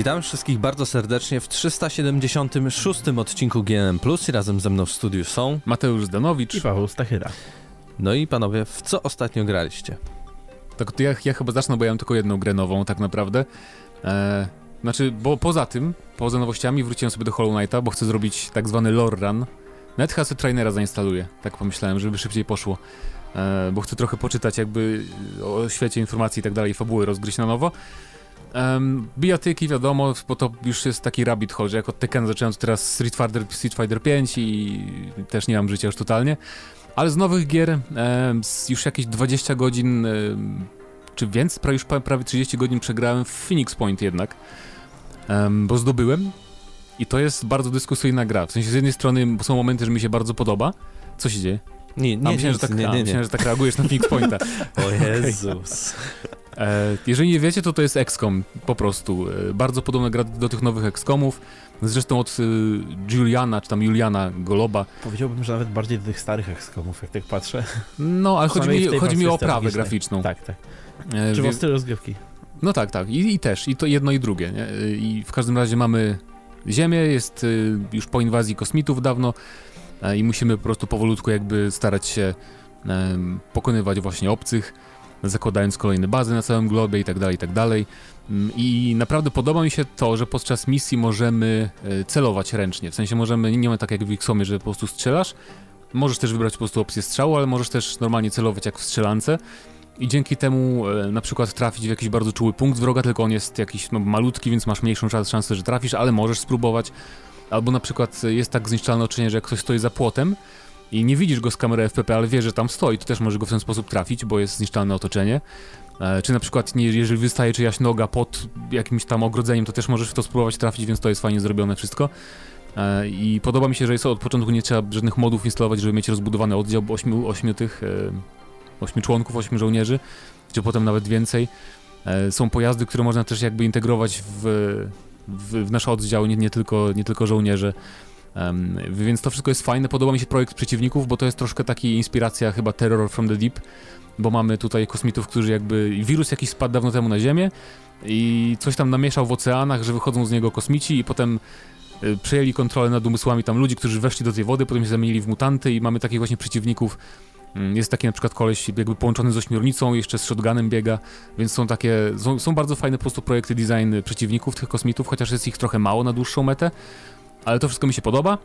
Witam wszystkich bardzo serdecznie w 376 odcinku GNM Plus i razem ze mną w studiu są Mateusz Zdanowicz i Paweł Stachyra. No i panowie, w co ostatnio graliście? Tak, to ja, ja chyba zacznę, bo ja mam tylko jedną grę nową tak naprawdę. E, znaczy, bo poza tym, poza nowościami wróciłem sobie do Hollow Knighta, bo chcę zrobić tak zwany lore run. Nawet sobie trainera zainstaluję, tak pomyślałem, żeby szybciej poszło. E, bo chcę trochę poczytać jakby o świecie informacji i tak dalej, fabuły rozgryźć na nowo. Um, bijatyki wiadomo, bo to już jest taki rabbit hole, że jak od Tekken zacząłem, teraz Street Fighter, Street Fighter 5 i też nie mam życia już totalnie. Ale z nowych gier um, już jakieś 20 godzin, um, czy więcej, prawie, już prawie 30 godzin przegrałem w Phoenix Point jednak, bo zdobyłem i to jest bardzo dyskusyjna gra. W sensie z jednej strony są momenty, że mi się bardzo podoba. Co się dzieje? Nie, nie, a, myślałem, nic, że tak, nie, nie, a, nie. myślałem, że tak reagujesz na Phoenix Pointa. o Jezus. E, jeżeli nie wiecie, to to jest XCOM po prostu. E, bardzo podobna gra do tych nowych XCOMów. Zresztą od e, Juliana, czy tam Juliana Goloba. Powiedziałbym, że nawet bardziej do tych starych XCOMów, jak tak patrzę. No, ale chodzi mi, chodzi mi o oprawę graficzną. Tak, tak. Czy o styl rozgrywki. No tak, tak. I, I, też. I to jedno i drugie. Nie? I w każdym razie mamy Ziemię, jest już po inwazji kosmitów dawno i musimy po prostu powolutku jakby starać się pokonywać właśnie obcych zakładając kolejne bazy na całym globie i tak dalej, i tak dalej. Mm, I naprawdę podoba mi się to, że podczas misji możemy e, celować ręcznie. W sensie możemy, nie ma tak jak w XCOMie, że po prostu strzelasz. Możesz też wybrać po prostu opcję strzału, ale możesz też normalnie celować jak w strzelance. I dzięki temu e, na przykład trafić w jakiś bardzo czuły punkt wroga, tylko on jest jakiś no, malutki, więc masz mniejszą szansę, że trafisz, ale możesz spróbować. Albo na przykład jest tak zniszczalne oczynie, że jak ktoś stoi za płotem, i nie widzisz go z kamery FPP, ale wiesz, że tam stoi, to też może go w ten sposób trafić, bo jest zniszczalne otoczenie. E, czy na przykład, jeżeli wystaje czyjaś noga pod jakimś tam ogrodzeniem, to też możesz w to spróbować trafić, więc to jest fajnie zrobione wszystko. E, I podoba mi się, że jest od początku nie trzeba żadnych modów instalować, żeby mieć rozbudowany oddział ośmiu, ośmiu tych, e, ośmiu członków, ośmiu żołnierzy, czy potem nawet więcej. Są pojazdy, które można też jakby integrować w, w, w nasz oddział, nie, nie, tylko, nie tylko żołnierze. Um, więc to wszystko jest fajne. Podoba mi się projekt przeciwników, bo to jest troszkę taki inspiracja chyba Terror from the Deep, bo mamy tutaj kosmitów, którzy jakby. Wirus jakiś spadł dawno temu na Ziemię i coś tam namieszał w oceanach, że wychodzą z niego kosmici i potem y, przejęli kontrolę nad umysłami tam ludzi, którzy weszli do tej wody, potem się zamienili w mutanty i mamy takich właśnie przeciwników. Mm, jest taki na przykład koleś jakby połączony z ośmiornicą, jeszcze z shotgunem biega, więc są takie, są, są bardzo fajne po prostu projekty design przeciwników tych kosmitów, chociaż jest ich trochę mało na dłuższą metę ale to wszystko mi się podoba.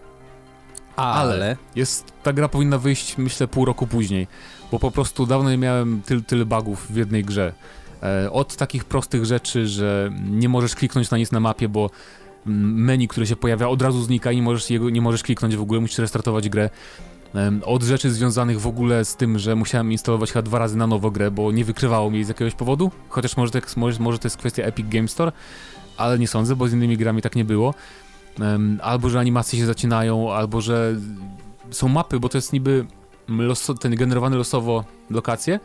Ale jest, ta gra powinna wyjść, myślę, pół roku później, bo po prostu dawno nie miałem tyl, tyle bugów w jednej grze. E, od takich prostych rzeczy, że nie możesz kliknąć na nic na mapie, bo menu, które się pojawia, od razu znika i nie możesz, jego, nie możesz kliknąć w ogóle, musisz restartować grę. Od rzeczy związanych w ogóle z tym, że musiałem instalować chyba dwa razy na nowo grę, bo nie wykrywało mi z jakiegoś powodu, chociaż może to, może, może to jest kwestia Epic Game Store, ale nie sądzę, bo z innymi grami tak nie było albo że animacje się zacinają, albo że są mapy, bo to jest niby ten generowany losowo lokacje,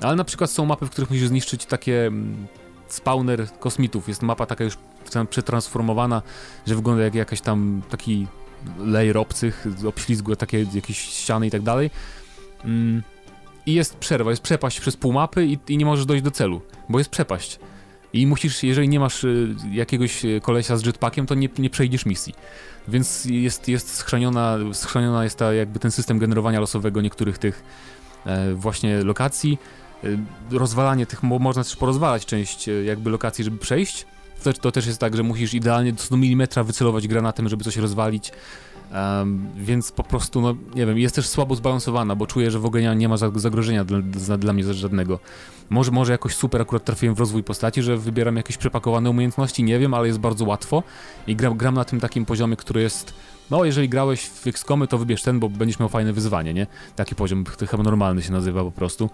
ale na przykład są mapy, w których musisz zniszczyć takie spawner kosmitów. Jest mapa taka już przetransformowana, że wygląda jak jakaś tam taki layer obcych, obślizgłe takie jakieś ściany i tak dalej. Mm, I jest przerwa, jest przepaść przez pół mapy i, i nie możesz dojść do celu, bo jest przepaść. I musisz, jeżeli nie masz y, jakiegoś y, kolesia z jetpackiem, to nie, nie przejdziesz misji. Więc jest, jest jest ta, jakby ten system generowania losowego niektórych tych e, właśnie lokacji. E, rozwalanie tych, mo, można też porozwalać część e, jakby lokacji, żeby przejść. To, to, też jest tak, że musisz idealnie do milimetra wycelować granatem, żeby coś rozwalić. Um, więc po prostu, no nie wiem, jest też słabo zbalansowana, bo czuję, że w ogóle nie ma zagrożenia dla, dla, mnie żadnego. Może, może jakoś super akurat trafiłem w rozwój postaci, że wybieram jakieś przepakowane umiejętności, nie wiem, ale jest bardzo łatwo i gram, gram na tym takim poziomie, który jest no, jeżeli grałeś w XCOMy, to wybierz ten, bo będziesz miał fajne wyzwanie, nie? Taki poziom, chyba normalny się nazywa po prostu.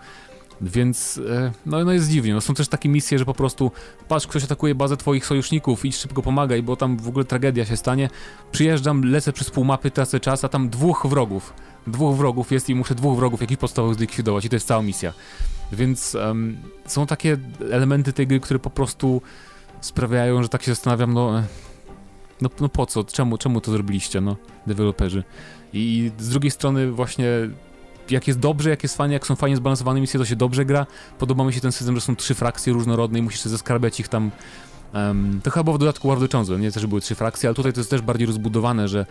Więc e, no, no jest dziwnie. No, są też takie misje, że po prostu patrz, ktoś atakuje bazę twoich sojuszników, idź szybko pomagaj, bo tam w ogóle tragedia się stanie. Przyjeżdżam, lecę przez pół mapy, tracę czas, a tam dwóch wrogów. Dwóch wrogów jest i muszę dwóch wrogów jakichś podstawowych zlikwidować i to jest cała misja. Więc um, są takie elementy tej gry, które po prostu sprawiają, że tak się zastanawiam, no, no, no po co, czemu, czemu to zrobiliście, no, deweloperzy. I z drugiej strony właśnie jak jest dobrze, jak jest fajnie, jak są fajnie zbalansowane misje, to się dobrze gra. Podoba mi się ten system, że są trzy frakcje różnorodne i musisz zaskarbiać ich tam Um, to chyba było w dodatku War of the Chosen, nie? Też były trzy frakcje, ale tutaj to jest też bardziej rozbudowane, że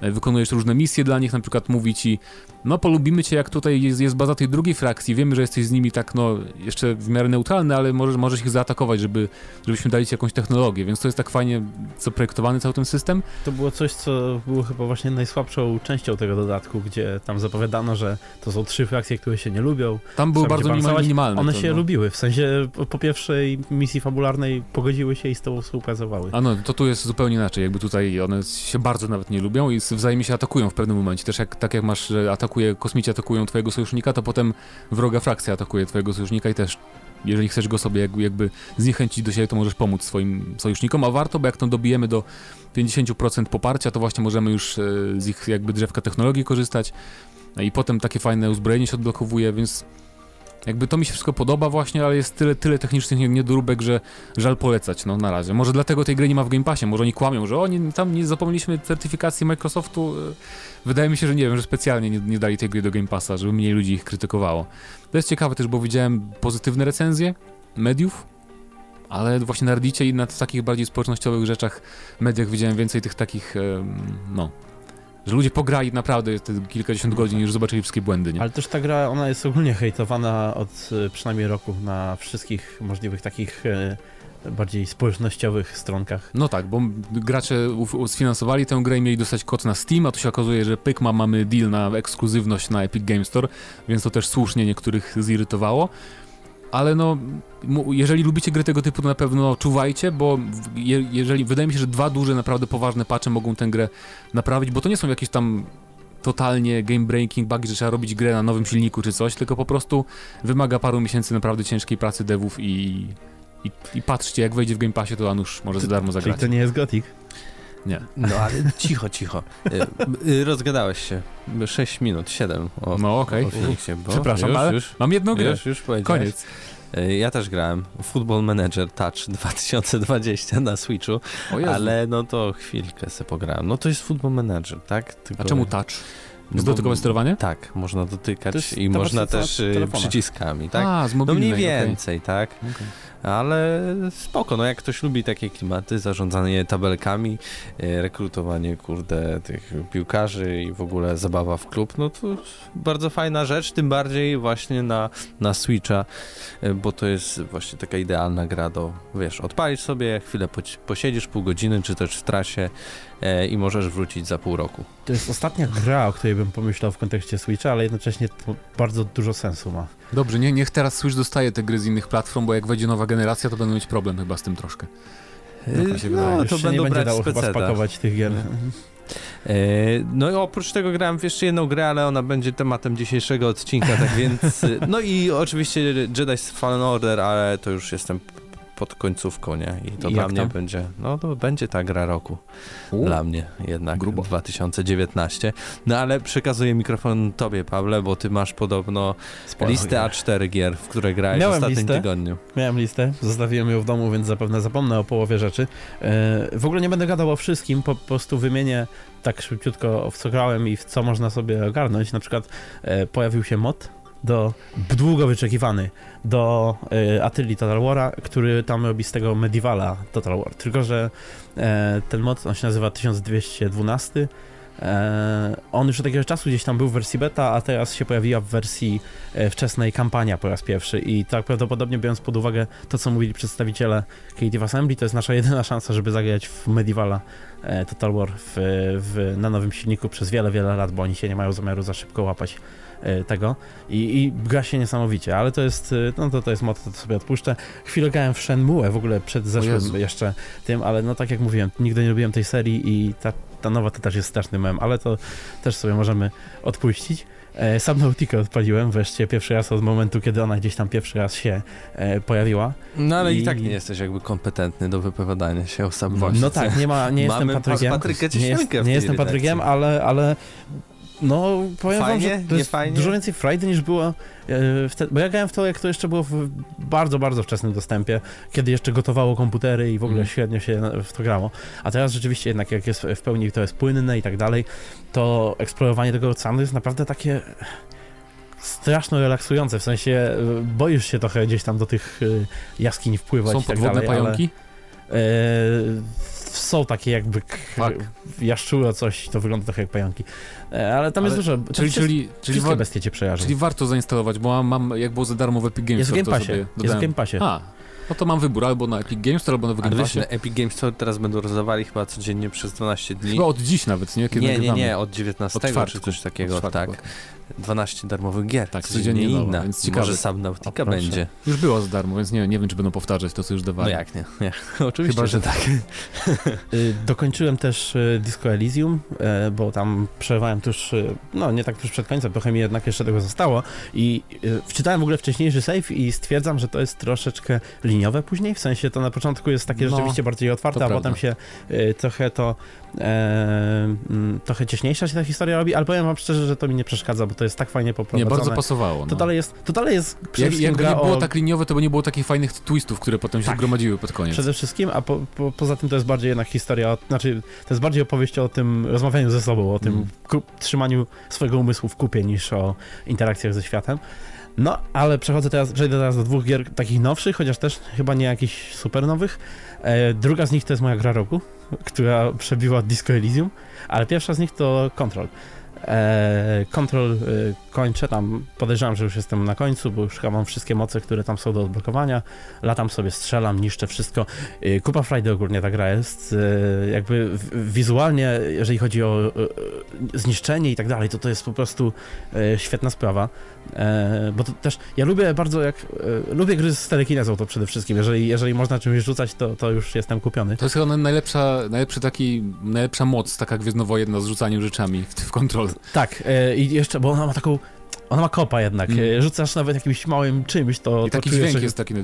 e, wykonujesz różne misje dla nich, na przykład mówi ci, no polubimy cię jak tutaj jest, jest baza tej drugiej frakcji, wiemy, że jesteś z nimi tak, no, jeszcze w miarę neutralny, ale możesz, możesz ich zaatakować, żeby, żebyśmy dali ci jakąś technologię, więc to jest tak fajnie zaprojektowany cały ten system. To było coś, co było chyba właśnie najsłabszą częścią tego dodatku, gdzie tam zapowiadano, że to są trzy frakcje, które się nie lubią. Tam były bardzo minimalne. One to, się no. lubiły, w sensie po, pierwszej misji fabularnej pogodziły się i z tobą współpracowały. A no, to tu jest zupełnie inaczej, jakby tutaj one się bardzo nawet nie lubią i wzajemnie się atakują w pewnym momencie. Też jak, tak jak masz, że atakuje, kosmici atakują twojego sojusznika, to potem wroga frakcja atakuje twojego sojusznika i też jeżeli chcesz go sobie jakby, zniechęcić do siebie, to możesz pomóc swoim sojusznikom, a warto, bo jak to dobijemy do 50% poparcia, to właśnie możemy już e, z ich jakby drzewka technologii korzystać. No i potem takie fajne uzbrojenie się odblokowuje, więc jakby to mi się wszystko podoba właśnie, ale jest tyle, tyle technicznych nie- niedoróbek, że żal polecać, no na razie. Może dlatego tej gry nie ma w Game Passie, może oni kłamią, że oni tam nie zapomnieliśmy certyfikacji Microsoftu. E, Wydaje mi się, że nie wiem, że specjalnie nie, nie dali tej gry do Game Passa, żeby mniej ludzi ich krytykowało. To jest ciekawe też, bo widziałem pozytywne recenzje mediów, ale właśnie na Reddicie i na takich bardziej społecznościowych rzeczach, mediach widziałem więcej tych takich, no, że ludzie pograli naprawdę te kilkadziesiąt godzin i już zobaczyli wszystkie błędy, nie? Ale też ta gra, ona jest ogólnie hejtowana od e, przynajmniej roku na wszystkich możliwych takich e, bardziej społecznościowych stronkach. No tak, bo gracze sfinansowali tę grę i mieli dostać kod na Steam, a tu się okazuje, że pykma mamy deal na ekskluzywność na Epic Game Store, więc to też słusznie niektórych zirytowało. Ale no, jeżeli lubicie gry tego typu, to na pewno czuwajcie, bo je, jeżeli, wydaje mi się, że dwa duże, naprawdę poważne patche mogą tę grę naprawić, bo to nie są jakieś tam totalnie game breaking bugi, że trzeba robić grę na nowym silniku czy coś, tylko po prostu wymaga paru miesięcy naprawdę ciężkiej pracy devów i, i, i patrzcie, jak wejdzie w Game Passie, to Anusz może za darmo Czyli zagrać. to nie jest Gothic. Nie. No ale cicho, cicho. Y, y, Rozgadałeś się. 6 minut, 7 o, No okej. o Phoenixie, Przepraszam, już, ale już, mam jedną grę. już, już. Koniec. Y, Ja też grałem Football Manager Touch 2020 na Switchu, ale no to chwilkę se pograłem. No to jest Football Manager, tak? Tylko, A czemu touch? No Jest dodatkowe sterowanie? Tak, można dotykać i można też y, przyciskami, tak? A, z No mobilnej. mniej okej. więcej, tak? Okej. Ale spoko, no jak ktoś lubi takie klimaty, zarządzanie tabelkami, e, rekrutowanie, kurde, tych piłkarzy i w ogóle zabawa w klub, no to bardzo fajna rzecz, tym bardziej właśnie na, na Switcha, e, bo to jest właśnie taka idealna gra do, wiesz, odpalisz sobie, chwilę posiedzisz pół godziny, czy też w trasie i możesz wrócić za pół roku. To jest ostatnia gra, o której bym pomyślał w kontekście Switcha, ale jednocześnie to bardzo dużo sensu ma. Dobrze, nie, niech teraz Switch dostaje te gry z innych platform, bo jak wejdzie nowa generacja, to będą mieć problem chyba z tym troszkę. Tak się wydaje. No, Już to się nie będą będzie dało chyba spakować tych gier. E, No i oprócz tego grałem w jeszcze jedną grę, ale ona będzie tematem dzisiejszego odcinka, tak więc... e, No i oczywiście Jedi Fallen Order, ale to już jestem pod końcówką, nie? I to I dla mnie tam? będzie... No to będzie ta gra roku. Dla mnie jednak. Grubo. 2019. No ale przekazuję mikrofon tobie, Pawle, bo ty masz podobno Sporo listę gier. A4 gier, w które grałeś Miałem w ostatnim listę. tygodniu. Miałem listę, zostawiłem ją w domu, więc zapewne zapomnę o połowie rzeczy. E, w ogóle nie będę gadał o wszystkim, po prostu wymienię tak szybciutko w co grałem i w co można sobie ogarnąć. Na przykład e, pojawił się mod do długo wyczekiwany do e, Atylii Total War'a, który tam robi z tego Medievala Total War. Tylko, że e, ten mod, on się nazywa 1212. E, on już od jakiegoś czasu gdzieś tam był w wersji beta, a teraz się pojawiła w wersji e, wczesnej kampania po raz pierwszy i tak prawdopodobnie biorąc pod uwagę to, co mówili przedstawiciele Creative Assembly, to jest nasza jedyna szansa, żeby zagrać w Medievala e, Total War w, w, na nowym silniku przez wiele, wiele lat, bo oni się nie mają zamiaru za szybko łapać tego i, i gra się niesamowicie, ale to jest, e, no to, to jest mod, to sobie odpuszczę. Chwilę grałem w Shenmue w ogóle przed zeszłym jeszcze tym, ale no tak jak mówiłem, nigdy nie lubiłem tej serii i ta, ta nowa to też jest straszny mem, ale to też sobie możemy odpuścić. E, Subnautica odpaliłem wreszcie pierwszy raz od momentu, kiedy ona gdzieś tam pierwszy raz się e, pojawiła. No ale i... I- tak nie jesteś jakby kompetentny do wypowiadania się o sam No tak, nie ma, nie jestem Patrykiem. pa- Patryka nie, jest, nie jestem redakcji. Patrykiem, ale, ale no powiem Fajnie? wam, że to jest fajnie? dużo więcej frajdy niż było e, wtedy, bo ja grałem w to, jak to jeszcze było w bardzo, bardzo wczesnym dostępie, kiedy jeszcze gotowało komputery i w ogóle Mm. średnio się w to grało, a teraz rzeczywiście jednak jak jest w pełni to jest płynne i tak dalej, to eksplorowanie tego oceanu jest naprawdę takie straszno relaksujące, w sensie e, boisz się trochę gdzieś tam do tych e, jaskiń wpływać Są i tak podwodne dalej, ale- pająki? Są takie jakby Tak. jaszczuro coś, to wygląda trochę jak pająki. E, ale tam Ale- jest dużo. Czyli, czyli, czyli, wszystkie bestie cię przejażdżą. czyli warto zainstalować, bo mam, mam jak było za darmo w Epic Games Jest w Store, Game to Passie. sobie Jest w. Game Passie. A, no to mam wybór albo na Epic Games Store, albo na Game Passie. Epic Games Store teraz będą rozdawali chyba codziennie przez 12 dni. Chyba od dziś nawet, nie? Kiedy nie, nie, nie, od 19 Od czy coś takiego, tak. 12 darmowych gier, Tak, codziennie nowa, inna. więc ciekawe. Może sam O, będzie. Już było za darmo, więc nie, nie wiem, czy będą powtarzać to, co już No dawali. jak nie? nie. Oczywiście, Chyba, że że tak. Y, Dokończyłem też y, Disco Elysium, e, bo tam przerwałem tuż, y, no nie tak tuż przed końcem, trochę mi jednak jeszcze tego zostało i y, wczytałem w ogóle wcześniejszy save i stwierdzam, że to jest troszeczkę liniowe później, w sensie to na początku jest takie No, rzeczywiście bardziej otwarte, a prawda. potem się y, trochę to, e, mm, trochę cieśniejsza się ta historia robi, ale powiem wam szczerze, że to mi nie przeszkadza, bo to jest tak fajnie Nie, poprowadzone. bardzo pasowało. No. To dalej jest, to dalej jest przede Jak, jakby nie było o... tak liniowe, to by nie było takich fajnych twistów, które potem się Tak. zgromadziły pod koniec. Przede wszystkim, a po, po, poza tym to jest bardziej jednak historia, znaczy to jest bardziej opowieść o tym rozmawianiu ze sobą, o tym Mm. trzymaniu swojego umysłu w kupie niż o interakcjach ze światem. No, ale przechodzę teraz, przejdę teraz do dwóch gier takich nowszych, chociaż też chyba nie jakichś super nowych. E, druga z nich to jest moja gra roku, która przebiła Disco Elysium, ale pierwsza z nich to Control. E, Control e, kończę, tam podejrzewam, że już jestem na końcu, bo już chyba mam wszystkie moce, które tam są do odblokowania. Latam sobie, strzelam, niszczę wszystko. E, Kupa Friday ogólnie ta gra jest. e, Jakby w- wizualnie, jeżeli chodzi o e, zniszczenie i tak dalej, to to jest po prostu e, świetna sprawa. E, Bo to też, ja lubię bardzo jak, e, lubię gry z telekinezą to przede wszystkim. Jeżeli, jeżeli można czymś rzucać, to, to już jestem kupiony. To jest chyba najlepsza, najlepszy taki, najlepsza moc, taka gwiezdnowojenna z rzucaniem rzeczami w, w kontrol. Tak, e, i jeszcze, bo ona ma taką. Ona ma kopa jednak. Mm. E, Rzucasz nawet jakimś małym czymś, to. I to taki czujesz, dźwięk że- jest taki.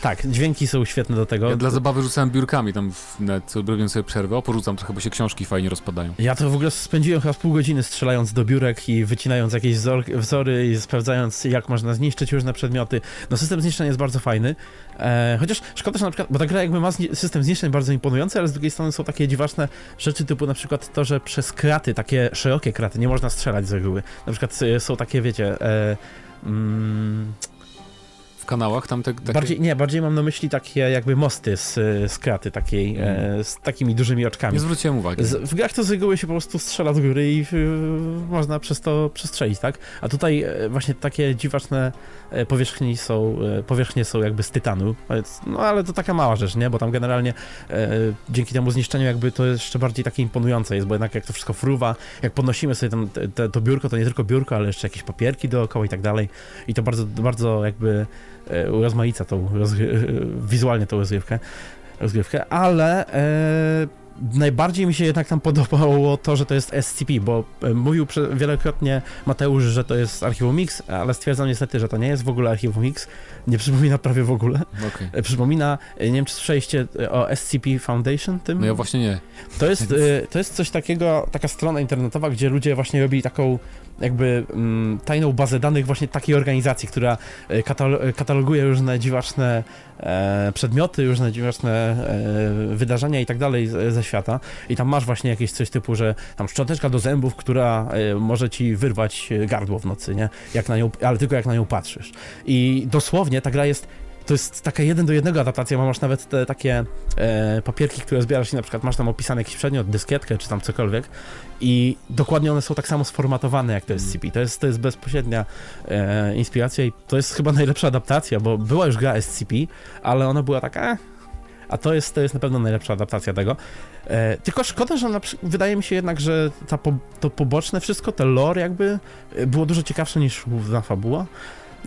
Tak, dźwięki są świetne do tego. Ja dla zabawy rzucałem biurkami tam, w, co robiłem sobie przerwę. Porzucam trochę, bo się książki fajnie rozpadają. Ja to w ogóle spędziłem chyba pół godziny strzelając do biurek i wycinając jakieś wzor, wzory i sprawdzając, jak można zniszczyć różne przedmioty. No system zniszczeń jest bardzo fajny, e, chociaż szkoda, że na przykład, bo ta gra jakby ma system zniszczeń bardzo imponujący, ale z drugiej strony są takie dziwaczne rzeczy typu na przykład to, że przez kraty, takie szerokie kraty, nie można strzelać z reguły. Na przykład e, są takie, wiecie... E, mm, kanałach tam te, takie... bardziej, nie, bardziej mam na myśli takie jakby mosty z, z kraty takiej, e, z takimi dużymi oczkami. Nie zwróciłem uwagi. Z, w grach to z reguły się po prostu strzela z góry i y, można przez to przestrzelić, tak? A tutaj e, właśnie takie dziwaczne e, powierzchnie są, powierzchnie są jakby z tytanu, no ale to taka mała rzecz, nie? Bo tam generalnie e, dzięki temu zniszczeniu jakby to jeszcze bardziej takie imponujące jest, bo jednak jak to wszystko fruwa, jak podnosimy sobie tam te, to biurko, to nie tylko biurko, ale jeszcze jakieś papierki dookoła i tak dalej i to bardzo, bardzo jakby urozmaica tą rozgry- wizualnie tą rozgrywkę, rozgrywkę, ale e, najbardziej mi się jednak tam podobało to, że to jest SCP, bo e, mówił wielokrotnie Mateusz, że to jest Archiwum Mix, ale stwierdzam niestety, że to nie jest w ogóle Archiwum Mix, nie przypomina prawie w ogóle. E, Przypomina, e, nie wiem czy słyszeliście e, o SCP Foundation tym? No ja właśnie nie. To jest, to jest coś takiego, taka strona internetowa, gdzie ludzie właśnie robili taką jakby mm, tajną bazę danych właśnie takiej organizacji, która y, katal- kataloguje różne dziwaczne e, przedmioty, różne dziwaczne e, wydarzenia i tak dalej ze świata. I tam masz właśnie jakieś coś typu, że tam szczoteczka do zębów, która e, może ci wyrwać e, gardło w nocy, nie? Jak na nią, ale tylko jak na nią patrzysz. I dosłownie ta gra jest to jest taka jeden do jednego adaptacja, masz nawet te takie e, papierki, które zbierasz i na przykład masz tam opisany jakiś przedmiot, dyskietkę czy tam cokolwiek i dokładnie one są tak samo sformatowane jak jest SCP. To jest, to jest bezpośrednia e, inspiracja i to jest chyba najlepsza adaptacja, bo była już gra SCP, ale ona była taka eh, a to jest, to jest na pewno najlepsza adaptacja tego. E, tylko szkoda, że wydaje mi się jednak, że ta po, to poboczne wszystko, te lore jakby e, było dużo ciekawsze niż główna fabuła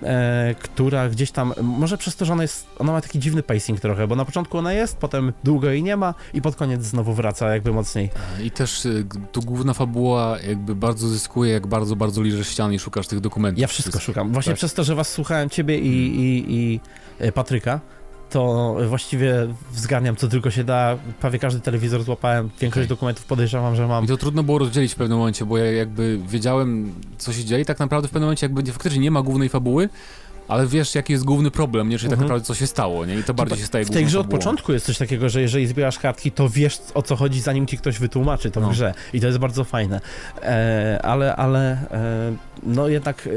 e, która gdzieś tam, może przez to, że ona jest, ona ma taki dziwny pacing trochę, bo na początku ona jest, potem długo jej nie ma i pod koniec znowu wraca jakby mocniej. I też g- tu główna fabuła jakby bardzo zyskuje, jak bardzo, bardzo liżesz ściany i szukasz tych dokumentów. Ja wszystko szukam. Właśnie tak. przez to, że was słuchałem, ciebie i, i, i e, Patryka, to właściwie zgarniam co tylko się da, prawie każdy telewizor złapałem, większość Okej. dokumentów podejrzewam, że mam. I to trudno było rozdzielić w pewnym momencie, bo ja jakby wiedziałem, co się dzieje, tak naprawdę w pewnym momencie jakby nie- faktycznie nie ma głównej fabuły, ale wiesz, jaki jest główny problem, nie? Czyli tak Mhm. naprawdę co się stało, nie? I to bardziej się staje W tej grze od początku jest coś takiego, że jeżeli zbierasz kartki, to wiesz o co chodzi, zanim ci ktoś wytłumaczy to No. grze. I to jest bardzo fajne. E, ale, ale e, no jednak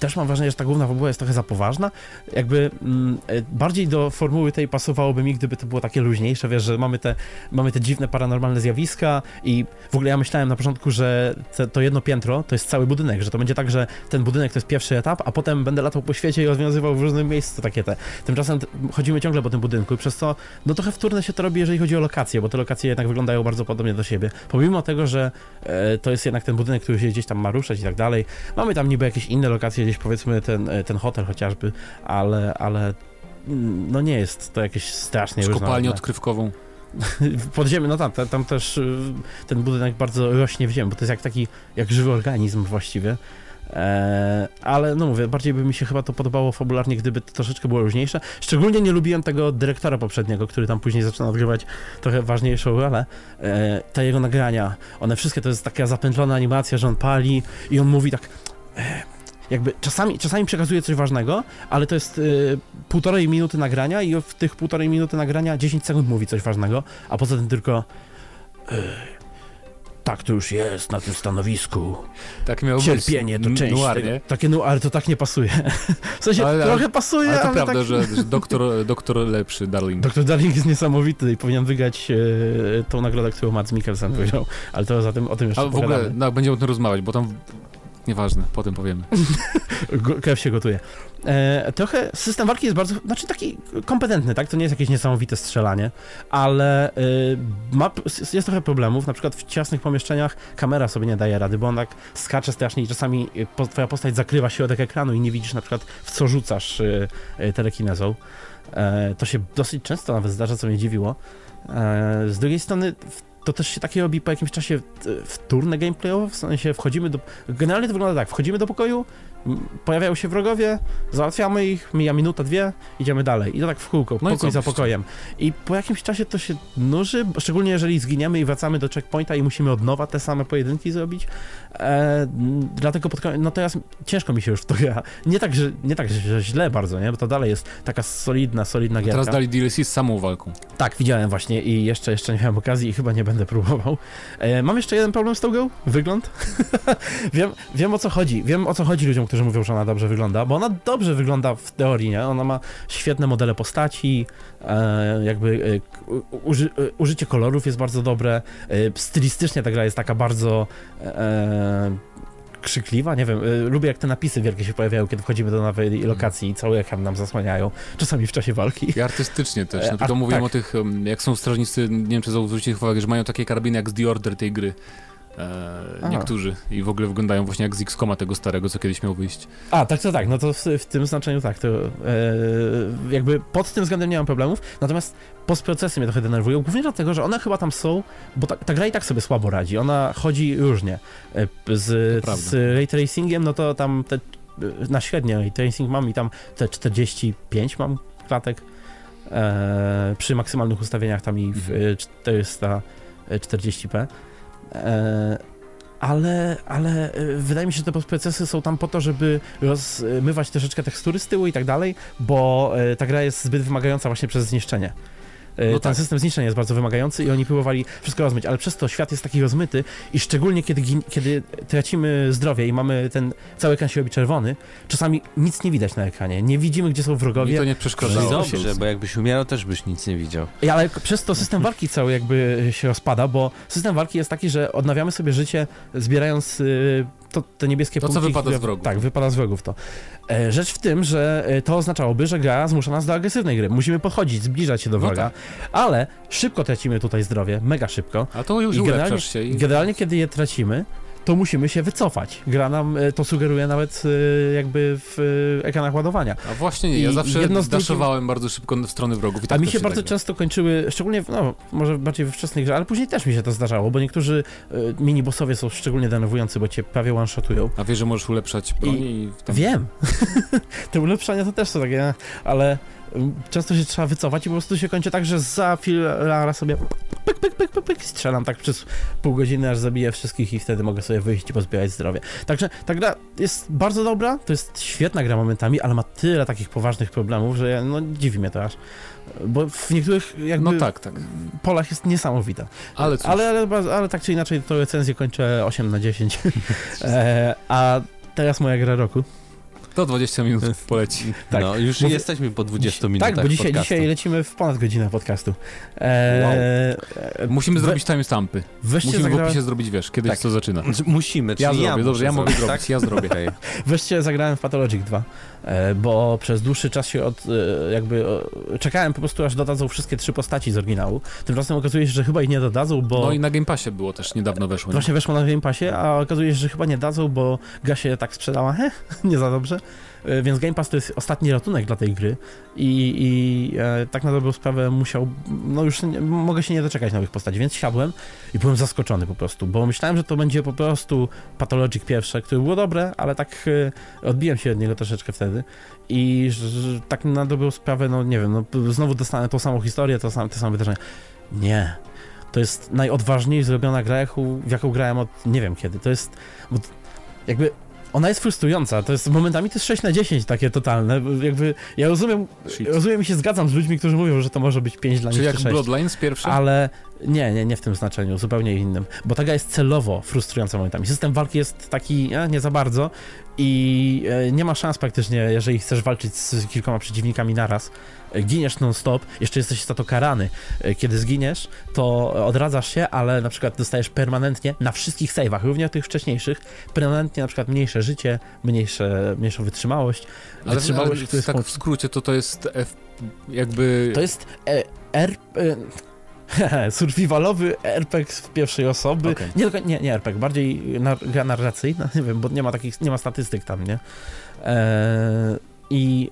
też mam wrażenie, że ta główna fabuła jest trochę za poważna. Jakby mm, e, bardziej do formuły tej pasowałoby mi, gdyby to było takie luźniejsze, wiesz, że mamy te, mamy te dziwne paranormalne zjawiska i w ogóle ja myślałem na początku, że te, to jedno piętro to jest cały budynek, że to będzie tak, że ten budynek to jest pierwszy etap, a potem będę latał po świecie i rozwiązywał w różnym miejscu takie te. Tymczasem chodzimy ciągle po tym budynku i przez to no trochę wtórne się to robi, jeżeli chodzi o lokacje, bo te lokacje jednak wyglądają bardzo podobnie do siebie. Pomimo tego, że e, to jest jednak ten budynek, który się gdzieś tam ma ruszać i tak dalej. Mamy tam niby jakieś inne lokacje, gdzieś powiedzmy ten, e, ten hotel chociażby, ale, ale mm, no nie jest to jakieś strasznie Z różnorodne. odkrywkową. Podziemie, no tam, tam, też y, ten budynek bardzo rośnie w ziemi, bo to jest jak taki, jak żywy organizm właściwie. E, ale no mówię, bardziej by mi się chyba to podobało fabularnie, gdyby to troszeczkę było różniejsze. Szczególnie nie lubiłem tego dyrektora poprzedniego, który tam później zaczyna odgrywać trochę ważniejszą rolę. E, te jego nagrania, one wszystkie to jest taka zapętlona animacja, że on pali i on mówi tak. Jakby czasami, czasami przekazuje coś ważnego, ale to jest y, półtorej minuty nagrania i w tych półtorej minuty nagrania 10 sekund mówi coś ważnego, a poza tym tylko y, tak to już jest na tym stanowisku. Tak miał Cierpienie być. to część Noir, tego. Takie no, ale to tak nie pasuje. W sensie Ale- ale- trochę pasuje, Ale ale, to prawda, tak... że, że doktor, doktor lepszy, Darling. Doktor Darling jest niesamowity i powinien wygrać e, tą nagrodę, którą Mads Mikkelsen Mm. powiedział. Ale to za tym, o tym jeszcze A w ogóle no, będziemy o tym rozmawiać, bo tam... Nieważne, potem powiemy. Krew się gotuje. E, trochę system walki jest bardzo, znaczy taki kompetentny, tak? To nie jest jakieś niesamowite strzelanie, ale e, ma, jest trochę problemów. Na przykład w ciasnych pomieszczeniach kamera sobie nie daje rady, bo on tak skacze strasznie i czasami e, po, twoja postać zakrywa środek ekranu i nie widzisz na przykład w co rzucasz e, e, telekinezą. E, to się dosyć często nawet zdarza, co mnie dziwiło. E, z drugiej strony to też się takie robi po jakimś czasie w- wtórne gameplayowo, w sensie wchodzimy do... Generalnie to wygląda tak, wchodzimy do pokoju, pojawiają się wrogowie, załatwiamy ich, mija minuta, dwie, idziemy dalej. I to tak w kółko, No pokój za pokojem. I po jakimś czasie to się nuży, szczególnie jeżeli zginiemy i wracamy do checkpointa i musimy od nowa te same pojedynki zrobić. E, dlatego pod koniec, no teraz ciężko mi się już w to gra. Nie tak, że, nie tak, że źle bardzo, nie? Bo to dalej jest taka solidna, solidna gierka. Teraz dali DLC z samą walką. Tak, widziałem właśnie i jeszcze, jeszcze nie miałem okazji i chyba nie będę próbował. E, mam jeszcze jeden problem z tą grą. Wygląd. wiem, wiem o co chodzi. Wiem o co chodzi ludziom, którzy mówią, że ona dobrze wygląda, bo ona dobrze wygląda w teorii, nie? Ona ma świetne modele postaci, jakby e, k- u- uży, e, użycie kolorów jest bardzo dobre, e, stylistycznie ta gra jest taka bardzo e, krzykliwa, nie wiem, e, lubię jak te napisy wielkie się pojawiają, kiedy wchodzimy do nowej lokacji i cały ekran nam zasłaniają, czasami w czasie walki. I artystycznie też. E, Na przykład mówiłem tak. o tych, jak są strażnicy, nie wiem czy zauważyliście uwagę, że mają takie karabiny jak z The Order tej gry. E, Aha. niektórzy. I w ogóle wyglądają właśnie jak z X-Koma tego starego, co kiedyś miał wyjść. A, tak, to tak, no to w, w tym znaczeniu tak, to e, jakby pod tym względem nie mam problemów, natomiast postprocesy mnie trochę denerwują, głównie dlatego, że one chyba tam są, bo ta, ta gra i tak sobie słabo radzi, ona chodzi różnie. E, Z, z ray tracingiem, no to tam te, na średnie ray tracing mam i tam te 45 mam klatek, e, przy maksymalnych ustawieniach tam i w Mhm. e, 440p. E, ale, ale e, wydaje mi się, że te postprocesy są tam po to, żeby rozmywać troszeczkę tekstury z tyłu i tak dalej, bo e, ta gra jest zbyt wymagająca właśnie przez zniszczenie. E, No Ten tak. system zniszczenia jest bardzo wymagający i oni próbowali wszystko rozmyć, ale przez to świat jest taki rozmyty i szczególnie kiedy, kiedy tracimy zdrowie i mamy ten cały ekran się robi czerwony, czasami nic nie widać na ekranie. Nie widzimy, gdzie są wrogowie. to nie przeszkadzało. i dobrze, bo jakbyś umierał, też byś nic nie widział. I Ale przez to system walki cały jakby się rozpada, bo system walki jest taki, że odnawiamy sobie życie zbierając y, to, te niebieskie To, co punkty, wypada które- z wrogów. Tak, wypada z wrogów to. E, rzecz w tym, że e, to oznaczałoby, że gra zmusza nas do agresywnej gry. Musimy podchodzić, zbliżać się do No wroga, ale szybko tracimy tutaj zdrowie, mega szybko. A to już I generalnie, się. I... generalnie kiedy je tracimy, to musimy się wycofać. Gra nam e, to sugeruje nawet e, jakby w e, ekranach ładowania. A właśnie nie, ja I zawsze z drugim- daszowałem bardzo szybko w stronę wrogów. I A tak mi też się bardzo tak często kończyły, szczególnie, no, może bardziej we wczesnych grach, ale później też mi się to zdarzało, bo niektórzy mini-bossowie są szczególnie denerwujący, bo cię prawie one-shotują. A wiesz, że możesz ulepszać broń i... tam- Wiem. Te ulepszenia to też są takie, ale często się trzeba wycofać i po prostu się kończy tak, że za filara sobie pyk, pyk, pyk, pyk, pyk, strzelam tak przez pół godziny, aż zabiję wszystkich i wtedy mogę sobie wyjść i pozbierać zdrowie. Także ta gra jest bardzo dobra, to jest świetna gra momentami, ale ma tyle takich poważnych problemów, że ja, no dziwi mnie to aż. Bo w niektórych jakby No tak, tak. polach jest niesamowita. Ale Ale, ale, ale tak czy inaczej to recenzję kończę 8 na 10. e, a teraz moja gra roku. To 20 minut poleci. Tak. No, już Mówię- jesteśmy po 20 minutach Tak, bo dzisiaj, podcastu. dzisiaj lecimy w ponad godzinę podcastu. E, Wow. e, Musimy we- zrobić timestampy. Musimy w zagrałem, opisie zrobić, wiesz, kiedyś Tak. co zaczyna. Znaczy, Musimy, czyli Ja zrobię, muszę dobrze, ja mogę zrobić, zrobić, ja zrobię. Okej. weźcie zagrałem w Pathologic 2, e, bo przez dłuższy czas się od, e, jakby czekałem po prostu aż dodadzą wszystkie trzy postaci z oryginału. Tymczasem okazuje się, że chyba ich nie dodadzą, bo No i na Game Passie było też, niedawno weszło. nie? właśnie weszło na Game Passie, a okazuje się, że chyba nie dadzą, bo gra się tak sprzedała, he, nie za dobrze. E, Więc Game Pass to jest ostatni ratunek dla tej gry i, i e, tak na dobrą sprawę musiał, no już nie, mogę się nie doczekać nowych postaci, więc siadłem i byłem zaskoczony po prostu, bo myślałem, że to będzie po prostu Pathologic pierwsze, które było dobre, ale tak e, odbiłem się od niego troszeczkę wtedy i tak na dobrą sprawę, no nie wiem, no znowu dostanę tą samą historię, to sam, te same wydarzenia. Nie. To jest najodważniej zrobiona gra, w jaką grałem od nie wiem kiedy. To jest, jakby ona jest frustrująca, to jest momentami to jest 6 na 10 takie totalne, jakby ja rozumiem, Shit. rozumiem i się zgadzam z ludźmi, którzy mówią, że to może być 5 dla nich Czyli czy jak 6. Bloodlines pierwszy? Ale nie, nie, nie w tym znaczeniu, zupełnie innym. Bo ta gra jest celowo frustrująca momentami. System walki jest taki, e, nie za bardzo i e, nie ma szans praktycznie, jeżeli chcesz walczyć z kilkoma przeciwnikami naraz. E, Giniesz non-stop, jeszcze jesteś za to karany. E, Kiedy zginiesz, to odradzasz się, ale na przykład dostajesz permanentnie na wszystkich save'ach, również tych wcześniejszych, permanentnie na przykład mniejsze życie, mniejsze, mniejszą wytrzymałość. ale, wytrzymałość, ale która jest tak w skrócie, to to jest F, jakby... To jest e, R... E, survivalowy RPG w pierwszej osoby. Okej. Nie, tylko- nie, nie RPG, bardziej gra narracyjna, nie wiem, bo nie ma takich, nie ma statystyk tam, nie? E, I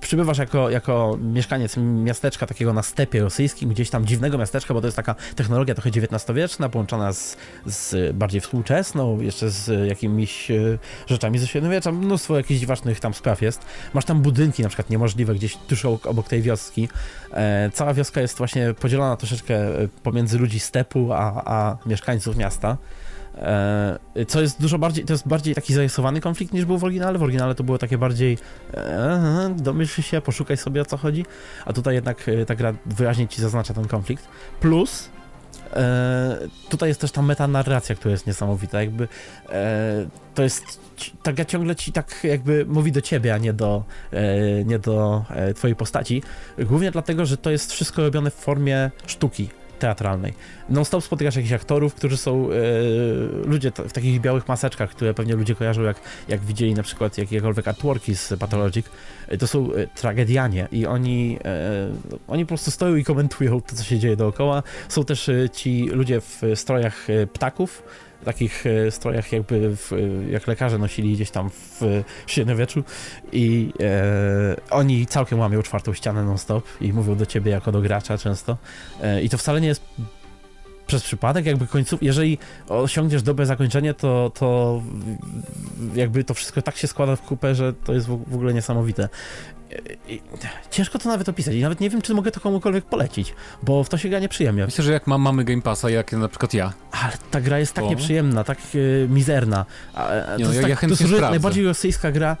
przybywasz jako, jako mieszkaniec miasteczka takiego na stepie rosyjskim, gdzieś tam dziwnego miasteczka, bo to jest taka technologia trochę XIX-wieczna, połączona z, z bardziej współczesną, jeszcze z jakimiś e, rzeczami ze średniowiecza, mnóstwo jakichś dziwacznych tam spraw jest. Masz tam budynki na przykład niemożliwe gdzieś tuż obok, tej wioski. E, cała wioska jest właśnie podzielona troszeczkę e, pomiędzy ludzi stepu, a, a mieszkańców miasta. E, co jest dużo bardziej, to jest bardziej taki zarysowany konflikt niż był w oryginale. W oryginale to było takie bardziej e, domyśl się, poszukaj sobie o co chodzi, a tutaj jednak e, ta gra wyraźnie ci zaznacza ten konflikt. Plus e, tutaj jest też ta metanarracja, która jest niesamowita, jakby to jest, ci- ta gra ciągle ci tak jakby mówi do ciebie, a nie do, nie do twojej postaci, głównie dlatego, że to jest wszystko robione w formie sztuki teatralnej. Non-stop spotykasz jakichś aktorów, którzy są e, ludzie w takich białych maseczkach, które pewnie ludzie kojarzą, jak, jak widzieli na przykład jakiekolwiek artworki z Pathologic. E, To są e, tragedianie i oni, e, oni po prostu stoją i komentują to, co się dzieje dookoła. Są też e, ci ludzie w strojach ptaków, takich e, strojach jakby w, e, jak lekarze nosili gdzieś tam w średniowieczu i e, oni całkiem łamią czwartą ścianę non-stop i mówią do ciebie jako do gracza często e, i to wcale nie jest przez przypadek, jakby końców, jeżeli osiągniesz dobre zakończenie, to, to jakby to wszystko tak się składa w kupę, że to jest w ogóle niesamowite. Ciężko to nawet opisać i nawet nie wiem, czy mogę to komukolwiek polecić, bo w to się gra nieprzyjemnie. Myślę, że jak mam, mamy Game Passa, jak na przykład ja, Ale ta gra jest tak O. nieprzyjemna, tak e, mizerna. A, Nie to no, jest, ja- tak, ja to jest najbardziej rosyjska gra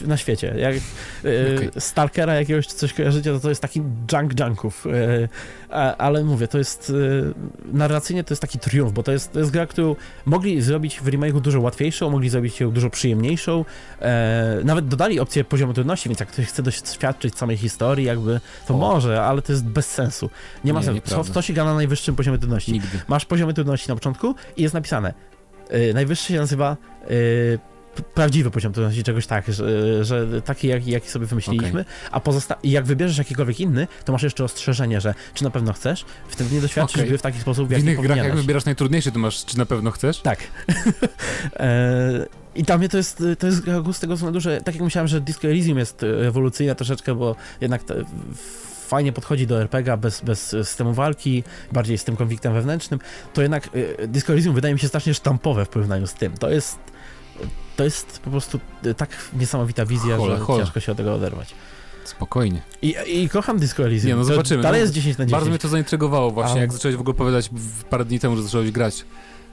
na świecie. Jak e, Okej. Stalkera jakiegoś, coś kojarzycie, to to jest taki junk junków. E, ale mówię, to jest e, narracyjnie to jest taki triumf, bo to jest, to jest gra, którą mogli zrobić w remake'u dużo łatwiejszą, mogli zrobić ją dużo przyjemniejszą. Nawet dodali opcję poziomu trudności, więc jak ktoś chce doświadczyć samej historii, jakby, to O. może, ale to jest bez sensu. Nie ma Nie, sensu. To, nieprawda. to się gra na najwyższym poziomie trudności nigdy. masz poziomy trudności na początku i jest napisane. Najwyższy się nazywa prawdziwy poziom trudności, czegoś tak, że, że taki, jaki, jaki sobie wymyśliliśmy, a pozosta- jak wybierzesz jakikolwiek inny, to masz jeszcze ostrzeżenie, że czy na pewno chcesz, wtedy nie doświadczysz Okej. gry w taki sposób, w W innych grach, jak wybierasz najtrudniejszy, to masz, czy na pewno chcesz? Tak. e, I dla mnie to jest, to jest gra z tego względu, że tak jak myślałem, że Disco Elysium jest rewolucyjna troszeczkę, bo jednak fajnie podchodzi do RPG bez, bez systemu walki, bardziej z tym konfliktem wewnętrznym, to jednak e, Disco Elysium wydaje mi się strasznie sztampowe w porównaniu z tym. To jest to jest po prostu e, tak niesamowita wizja, że ciężko się od tego oderwać. Spokojnie. I, I kocham Disco Elysium. Nie, no To zobaczymy. Dalej No, jest 10 na 10. Bardzo mnie to zaintrygowało właśnie, A- jak zacząłeś w ogóle opowiadać parę dni temu, że zacząłeś grać.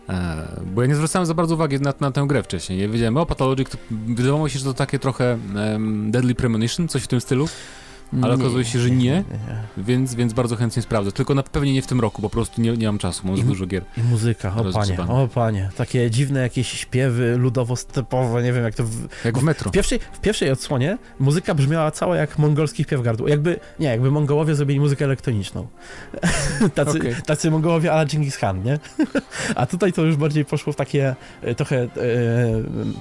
E, bo ja nie zwracałem za bardzo uwagi na, na tę grę wcześniej. Ja wiedziałem, o Pathologic, to wydawało mi się, że to takie trochę em, Deadly Premonition, coś w tym stylu, ale okazuje się, że nie. więc, więc bardzo chętnie sprawdzę. Tylko na pewnie nie w tym roku, po prostu nie, nie mam czasu, mam I- dużo gier. I muzyka, o panie, o panie. Takie dziwne jakieś śpiewy ludowo-stepowe, nie wiem jak to... W, Jak w Metro. w, pierwszej, w pierwszej odsłonie muzyka brzmiała cała jak mongolski śpiew gardło. Jakby, nie, jakby Mongołowie zrobili muzykę elektroniczną. tacy, Okej. tacy Mongołowie ala Genghis Khan, nie? A tutaj to już bardziej poszło w takie e, trochę e,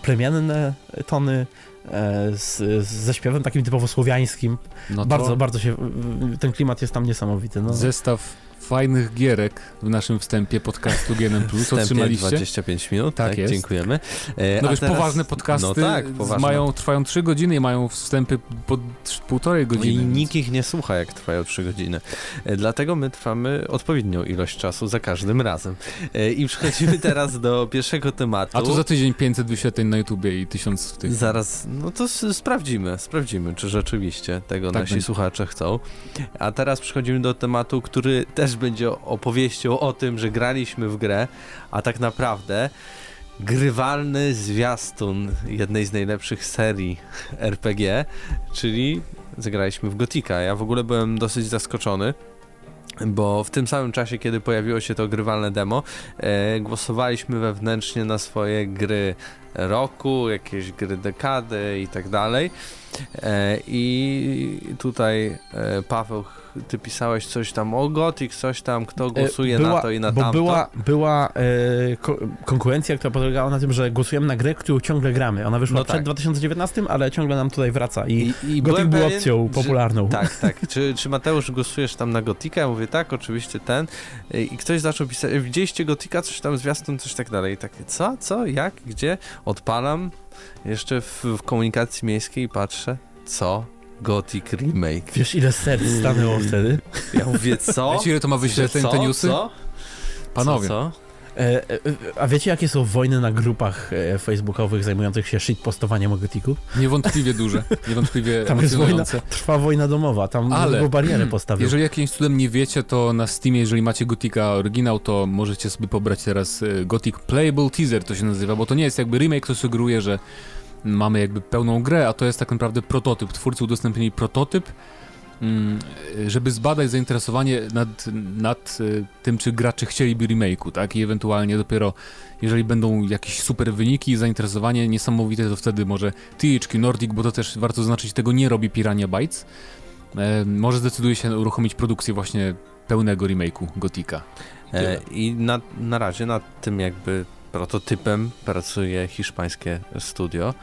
plemienne tony, e, z, z, ze śpiewem takim typowo słowiańskim. No bardzo, bardzo się, ten klimat jest tam niesamowity. No. zestaw fajnych gierek w naszym wstępie podcastu GNM+. Wstępie Otrzymaliście? 25 minut, Tak tak, jest. dziękujemy. E, No wiesz, teraz- poważne podcasty no tak, poważne. mają, trwają 3 godziny i mają wstępy po półtorej I godziny. więc- nikt ich nie słucha, jak trwają 3 godziny. E, Dlatego my trwamy odpowiednią ilość czasu za każdym razem. E, I przechodzimy teraz do pierwszego tematu. A tu za tydzień 500 wyświetleń na YouTubie i 1000 w tych... Zaraz, no to sprawdzimy, sprawdzimy, czy rzeczywiście tego Tak nasi będzie. słuchacze chcą. A teraz przechodzimy do tematu, który też będzie opowieścią o tym, że graliśmy w grę, a tak naprawdę grywalny zwiastun jednej z najlepszych serii RPG, czyli zagraliśmy w Gotika. Ja w ogóle byłem dosyć zaskoczony. Bo w tym samym czasie, kiedy pojawiło się to grywalne demo, e, głosowaliśmy wewnętrznie na swoje gry roku, jakieś gry dekady i tak dalej. E, I tutaj e, Paweł, ty pisałeś coś tam o Gothic, coś tam, kto głosuje E, była, na to i na bo tamto. Była, była e, ko konkurencja, która polegała na tym, że głosujemy na grę, którą ciągle gramy. Ona wyszła No przed tak. 2019, ale ciągle nam tutaj wraca i, I, i Gothic był pewien, opcją popularną. Tak, tak. Czy, czy Mateusz głosujesz tam na Gotika? Ja mówię tak, oczywiście ten. I ktoś zaczął pisać, widzieliście Gotika, coś tam zwiastun, coś tak dalej. I takie, co, co, jak, gdzie? Odpalam jeszcze w, w komunikacji miejskiej patrzę, co? Gothic Remake. Wiesz, ile serc stanęło wtedy? Ja mówię, co? Wiecie, ile to ma wyświetleń, co? te newsy? Co? Panowie, Co? E, e, a wiecie, jakie są wojny na grupach e, facebookowych zajmujących się shitpostowaniem o Gothicu? niewątpliwie duże, niewątpliwie Tam jest wojna, emocjonujące. trwa wojna domowa, tam Ale- Ale, barierę postawił. Jeżeli jakimś cudem nie wiecie, to na Steamie, jeżeli macie Gotika oryginał, to możecie sobie pobrać teraz e, Gothic Playable Teaser, to się nazywa, bo to nie jest jakby remake, to sugeruje, że mamy jakby pełną grę, a to jest tak naprawdę prototyp. Twórcy udostępnili prototyp, mm, żeby zbadać zainteresowanie nad, nad e, tym, czy gracze chcieliby remake'u, tak? I ewentualnie dopiero, jeżeli będą jakieś super wyniki i zainteresowanie niesamowite, to wtedy może THQ Nordic, bo to też warto zaznaczyć, tego nie robi Pirania Bytes, e, może zdecyduje się uruchomić produkcję właśnie pełnego remake'u Gotika. E, I na, na razie nad tym jakby prototypem pracuje hiszpańskie studio.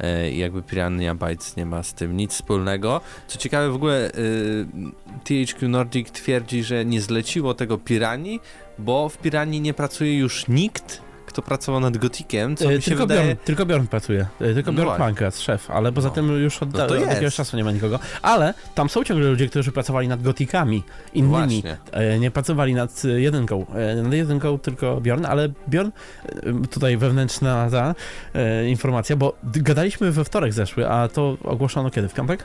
E, I jakby Piranha Bytes nie ma z tym nic wspólnego. Co ciekawe, w ogóle y, THQ Nordic twierdzi, że nie zleciło tego Pirani, bo w Piranii nie pracuje już nikt, kto pracował nad Gotikiem, co E, mi się tylko, wydaje... Bjorn, tylko Bjorn pracuje. E, Tylko No Bjorn. Pankras, szef, ale poza No. tym już od, No jakiegoś czasu nie ma nikogo. Ale tam są ciągle ludzie, którzy pracowali nad gotikami innymi. E, Nie pracowali nad jedynką. E, Nad jedynką tylko Bjorn, ale Bjorn, e, tutaj wewnętrzna ta e, informacja, bo gadaliśmy we wtorek zeszły, a to ogłoszono kiedy? W piątek?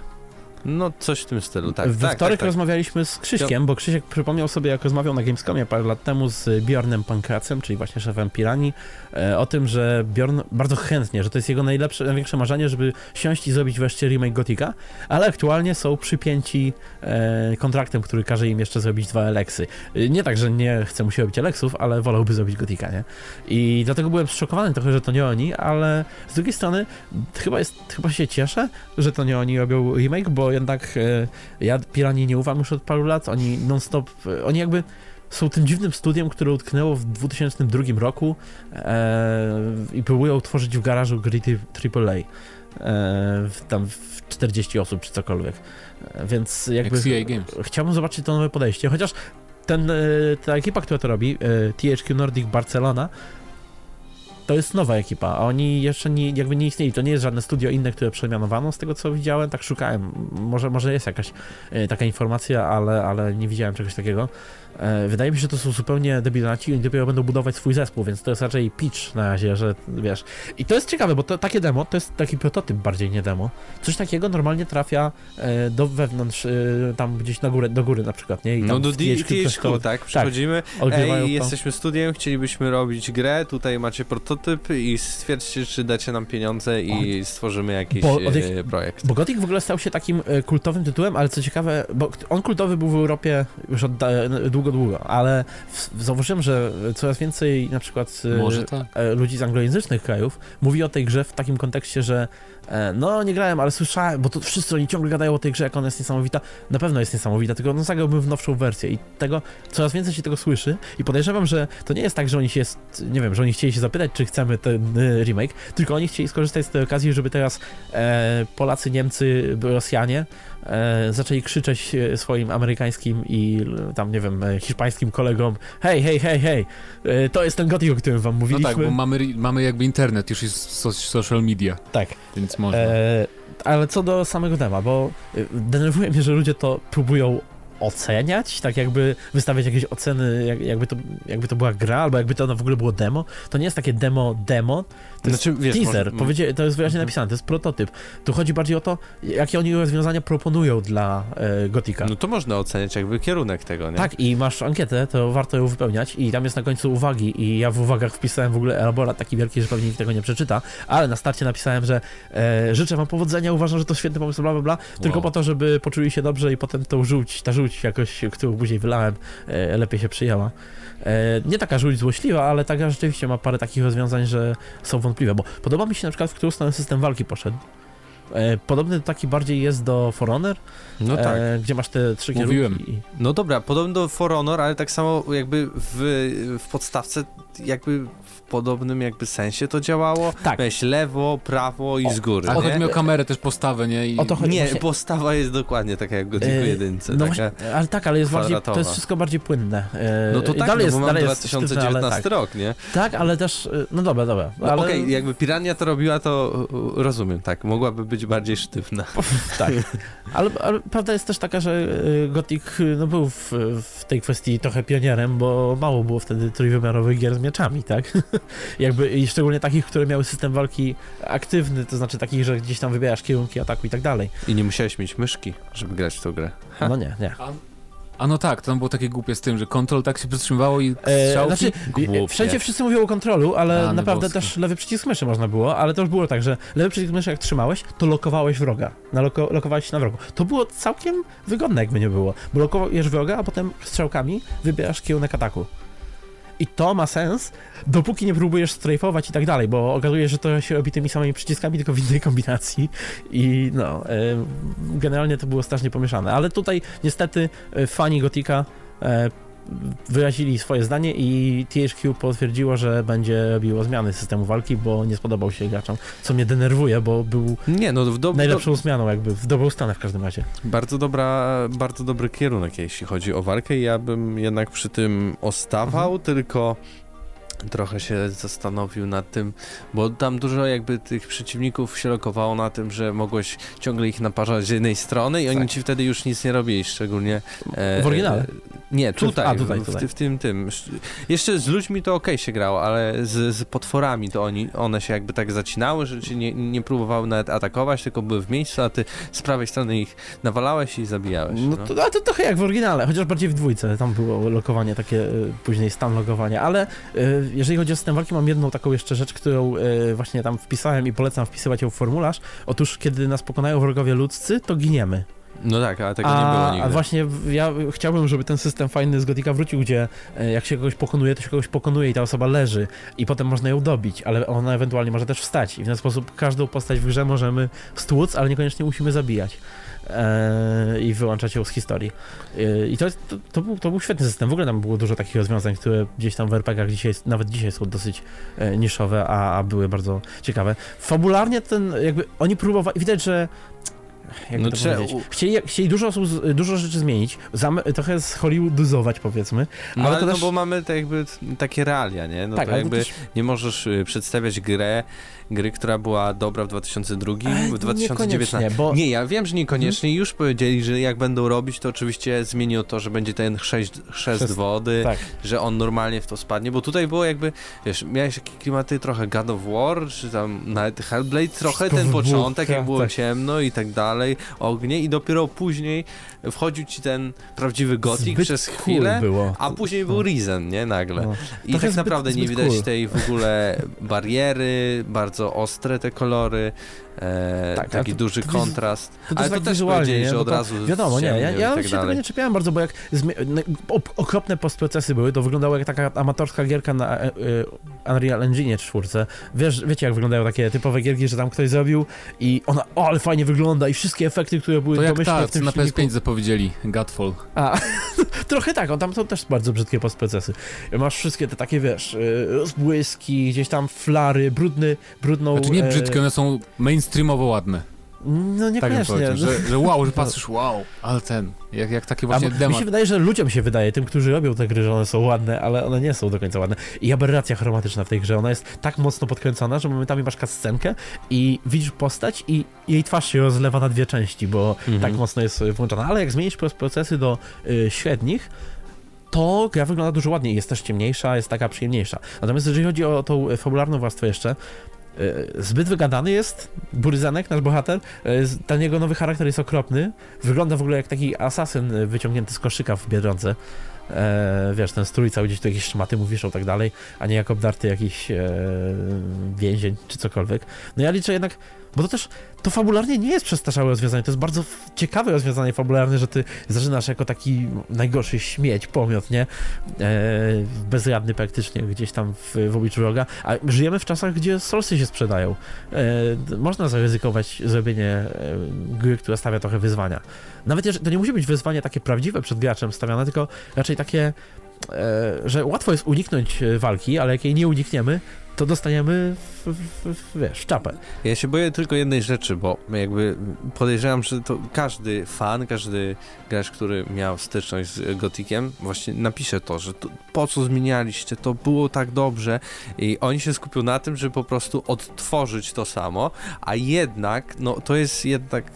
No coś w tym stylu, tak. we tak, wtorek tak, tak. rozmawialiśmy z Krzyśkiem, bo Krzysiek przypomniał sobie, jak rozmawiał na Gamescomie parę lat temu z Bjornem Pankracem, czyli właśnie szefem Pirani, e, o tym, że Bjorn bardzo chętnie, że to jest jego najlepsze, największe marzenie, żeby siąść i zrobić wreszcie remake Gotika, ale aktualnie są przypięci e, kontraktem, który każe im jeszcze zrobić dwa Alexy. E, Nie tak, że nie chce mu się robić Alexów, ale wolałby zrobić Gotika, nie? I dlatego byłem zszokowany trochę, że to nie oni, ale z drugiej strony chyba, jest, chyba się cieszę, że to nie oni robią remake, bo jednak e, ja Pirani nie ufam już od paru lat, oni non-stop, e, oni jakby są tym dziwnym studiem, które utknęło w 2002 roku e, i próbują tworzyć w garażu gry AAA. E, tam w 40 osób czy cokolwiek. Więc jakby chciałbym zobaczyć to nowe podejście, chociaż ten, ta ekipa, która to robi, THQ Nordic Barcelona, to jest nowa ekipa, a oni jeszcze nie, jakby nie istnieli. To nie jest żadne studio inne, które przemianowano z tego, co widziałem, tak szukałem. Może, może jest jakaś e, taka informacja, ale, ale nie widziałem czegoś takiego. E, wydaje mi się, że to są zupełnie debilaci i oni dopiero będą budować swój zespół, więc to jest raczej pitch na razie, że wiesz. I to jest ciekawe, bo to, takie demo to jest taki prototyp bardziej, nie demo. Coś takiego normalnie trafia e, do wewnątrz, e, tam gdzieś na górę, do góry na przykład, nie? I No do to THQ, tak? Przychodzimy, odgrywają ej, jesteśmy studiem, chcielibyśmy robić grę, tutaj macie prototyp i stwierdźcie, czy dacie nam pieniądze i stworzymy jakiś Bo e, projekt. Bo Gothic w ogóle stał się takim e, kultowym tytułem, ale co ciekawe, bo on kultowy był w Europie już od da- długo, długo, ale w, zauważyłem, że coraz więcej na przykład Może tak. e, ludzi z anglojęzycznych krajów mówi o tej grze w takim kontekście, że no nie grałem, ale słyszałem, bo to wszyscy oni ciągle gadają o tej grze, jak ona jest niesamowita. Na pewno jest niesamowita, tylko no zagrałbym w nowszą wersję i tego, coraz więcej się tego słyszy i podejrzewam, że to nie jest tak, że oni się, jest, nie wiem, że oni chcieli się zapytać, czy chcemy ten e, remake, tylko oni chcieli skorzystać z tej okazji, żeby teraz e, Polacy, Niemcy, Rosjanie e, zaczęli krzyczeć e, swoim amerykańskim i e, tam, nie wiem, e, hiszpańskim kolegom hej, hej, hej, hej, e, to jest ten Gothic, o którym wam No mówiliśmy. tak, bo mamy, mamy jakby internet, już jest so, social media, tak. więc można. E, ale co do samego dema, bo e, denerwuje mnie, że ludzie to próbują oceniać, tak jakby wystawiać jakieś oceny, jak, jakby, to, jakby to była gra, albo jakby to w ogóle było demo. To nie jest takie demo, demo, to jest Znaczy, wiesz, teaser, może- powiedzie, to jest wyraźnie Mhm. napisane, to jest prototyp. Tu chodzi bardziej o to, jakie oni rozwiązania proponują dla e, Gotika. No to można oceniać jakby kierunek tego, nie? Tak, i masz ankietę, to warto ją wypełniać i tam jest na końcu uwagi i ja w uwagach wpisałem w ogóle elaborat taki wielki, że pewnie nikt tego nie przeczyta, ale na starcie napisałem, że e, życzę wam powodzenia, uważam, że to świetny pomysł, bla, bla, bla, tylko Wow. po to, żeby poczuli się dobrze i potem tą żółć, ta żółć jakoś, którą później wylałem, e, lepiej się przyjęła. E, nie taka żółć złośliwa, ale taka rzeczywiście ma parę takich rozwiązań, że są wątpliwe, bo podoba mi się na przykład, w którą stronę system walki poszedł. E, podobny taki bardziej jest do For Honor, No tak. e, gdzie masz te trzy Mówiłem. kierunki. i- No dobra, podobno do For Honor, ale tak samo jakby w, w podstawce jakby w podobnym jakby sensie to działało. Tak. Weź lewo, prawo i O, z góry, A nie? choć miał kamerę też postawę, nie? I O to chodzi. Nie, właśnie- postawa jest dokładnie taka jak w Gothicu E, 1. No taka... właśnie, ale tak, ale jest bardziej, to jest wszystko bardziej płynne. E, No to tak, dalej no jest, bo mam dalej jest 2019 sztywne, ale tak. rok, nie? tak, ale też, no dobra, dobra. No ale, Okej, jakby Pirania to robiła, to rozumiem, tak, mogłaby być bardziej sztywna. tak. Ale, ale prawda jest też taka, że e, Gothic e, no, był w, w tej kwestii trochę pionierem, bo mało było wtedy trójwymiarowych gier z mieczami, tak? Jakby, i szczególnie takich, które miały system walki aktywny, to znaczy takich, że gdzieś tam wybierasz kierunki ataku i tak dalej. I nie musiałeś mieć myszki, żeby grać w tą grę. Ha. No nie, nie. A no tak, to było takie głupie z tym, że kontrol tak się przytrzymywało i E, strzałki. znaczy, Głupie. wszędzie wszyscy mówią o kontrolu, ale A, naprawdę boskie. też lewy przycisk myszy można było, ale to już było tak, że lewy przycisk myszy jak trzymałeś, to lokowałeś wroga. Naloko, lokowałeś się na wrogu. To było całkiem wygodne, jakby nie było, bo lokujesz wroga, a potem strzałkami wybierasz kierunek ataku. I to ma sens, dopóki nie próbujesz strajfować i tak dalej, bo okazuje się, że to się robi tymi samymi przyciskami, tylko w innej kombinacji. I no, generalnie to było strasznie pomieszane, ale tutaj niestety e, fani Gotika e, wyrazili swoje zdanie i THQ potwierdziło, że będzie robiło zmiany systemu walki, bo nie spodobał się graczom, co mnie denerwuje, bo był Nie, no w do, do, najlepszą zmianą jakby, w dobrą stronę w każdym razie. bardzo, dobra, bardzo dobry kierunek, jeśli chodzi o walkę. Ja bym jednak przy tym ostawał, tylko trochę się zastanowił nad tym, bo tam dużo jakby tych przeciwników się lokowało na tym, że mogłeś ciągle ich naparzać z jednej strony i oni Tak. ci wtedy już nic nie robili, szczególnie... e, W oryginale? e, Nie, tutaj, a, tutaj, w, tutaj. W, w tym, tym. Jeszcze z ludźmi to okej się grało, ale z, z potworami to oni, one się jakby tak zacinały, że cię nie, nie próbowały nawet atakować, tylko były w miejscu, a ty z prawej strony ich nawalałeś i zabijałeś. No no. to, ale to trochę jak w oryginale, chociaż bardziej w dwójce, tam było lokowanie takie, y, później stan logowania, ale y, jeżeli chodzi o system walki, mam jedną taką jeszcze rzecz, którą y, właśnie tam wpisałem i polecam wpisywać ją w formularz. Otóż, kiedy nas pokonają wrogowie ludzcy, to giniemy. No tak, ale tego a, nie było nigdy. A właśnie ja chciałbym, żeby ten system fajny z Gotika wrócił, gdzie e, jak się kogoś pokonuje, to się kogoś pokonuje i ta osoba leży i potem można ją dobić, ale ona ewentualnie może też wstać i w ten sposób każdą postać w grze możemy stłuc, ale niekoniecznie musimy zabijać. e, I wyłączać ją z historii. E, I to, to, to, był, to był świetny system. W ogóle tam było dużo takich rozwiązań, które gdzieś tam w RPG-ach dzisiaj, nawet dzisiaj są dosyć e, niszowe, a, a były bardzo ciekawe. Fabularnie ten, jakby oni próbowali, widać, że jakby No to powiedzieć. Chcieli, chcieli dużo, osób, dużo rzeczy zmienić, zam, trochę z powiedzmy. No, Ale ale to no też- bo mamy te jakby takie realia, nie? No tak, to ale jakby też, nie możesz y, przedstawiać grę, gry, która była dobra w 2002, Ale w 2019. niekoniecznie, bo- Nie, ja wiem, że niekoniecznie. Mhm. Już powiedzieli, że jak będą robić, to oczywiście zmieniło to, że będzie ten chrzest, chrzest wody, tak. że on normalnie w to spadnie, bo tutaj było jakby, wiesz, miałeś takie klimaty trochę God of War, czy tam nawet Hellblade, trochę ten początek, jak było tak. ciemno i tak dalej, ognie i dopiero później wchodził ci ten prawdziwy gotik przez cool chwilę, było. a później był Risen, nie? Nagle. No. I tak zbyt- naprawdę nie widać cool. tej w ogóle bariery, bardzo ostre te kolory, e, Tak, ale taki to- duży to wiz- kontrast. To ale też to tak też wizualnie, powiedzieli, nie? że od to- razu Wiadomo, nie, ja, ja tak się tego dalej. nie czepiałem bardzo, bo jak zmi- n- op- okropne postprocesy były, to wyglądało jak taka amatorska gierka na e, e, Unreal Engine 4. Wiesz, wiecie jak wyglądają takie typowe gierki, że tam ktoś zrobił i ona, o ale fajnie wygląda i wszystkie efekty, które były To jak domyślne ta, w co tym na silniku- PS5 zapowiedzieli, Godfall. A, trochę tak, on tam są też bardzo brzydkie postprocesy. Masz wszystkie te takie, wiesz, y, rozbłyski, gdzieś tam flary, brudny, brudną... Znaczy nie e, brzydkie, one są mainstreamowo ładne. No Tak niekoniecznie. powiedział, że, że wow, że patrzysz, wow, ale ten, jak, jak takie właśnie A, mi demo. się wydaje, że ludziom się wydaje, tym, którzy robią te gry, że one są ładne, ale one nie są do końca ładne. I aberracja chromatyczna w tej grze, ona jest tak mocno podkręcona, że momentami masz scenkę i widzisz postać i jej twarz się rozlewa na dwie części, bo Mhm. tak mocno jest włączona. Ale jak zmienisz procesy do y, średnich, to gra wygląda dużo ładniej, jest też ciemniejsza, jest taka przyjemniejsza. Natomiast jeżeli chodzi o tą fabularną warstwę jeszcze, zbyt wygadany jest Buryzanek, nasz bohater, z- ten jego nowy charakter jest okropny, wygląda w ogóle jak taki asasyn y, wyciągnięty z koszyka w Biedronce. E, wiesz, ten strój cały gdzieś tu jakieś szmaty mu wiszą tak dalej, a nie jak obdarty jakiś e, więzień czy cokolwiek. No ja liczę jednak, bo to też, to fabularnie nie jest przestarzałe rozwiązanie, to jest bardzo ciekawe rozwiązanie fabularne, że ty zaczynasz jako taki najgorszy śmieć, pomiot, nie? E, bezradny praktycznie, gdzieś tam w, w obliczu wroga, a żyjemy w czasach, gdzie solsy się sprzedają. E, można zaryzykować zrobienie e, gry, która stawia trochę wyzwania. Nawet to nie musi być wyzwanie takie prawdziwe przed graczem stawiane, tylko raczej takie, e, że łatwo jest uniknąć e, walki, ale jak jej nie unikniemy, to dostaniemy w, w, w, wiesz, w czapę. Ja się boję tylko jednej rzeczy, bo jakby podejrzewam, że to każdy fan, każdy gracz, który miał styczność z Gotikiem, właśnie napisze to, że to, po co zmienialiście, to było tak dobrze i oni się skupią na tym, żeby po prostu odtworzyć to samo, a jednak, no to jest jednak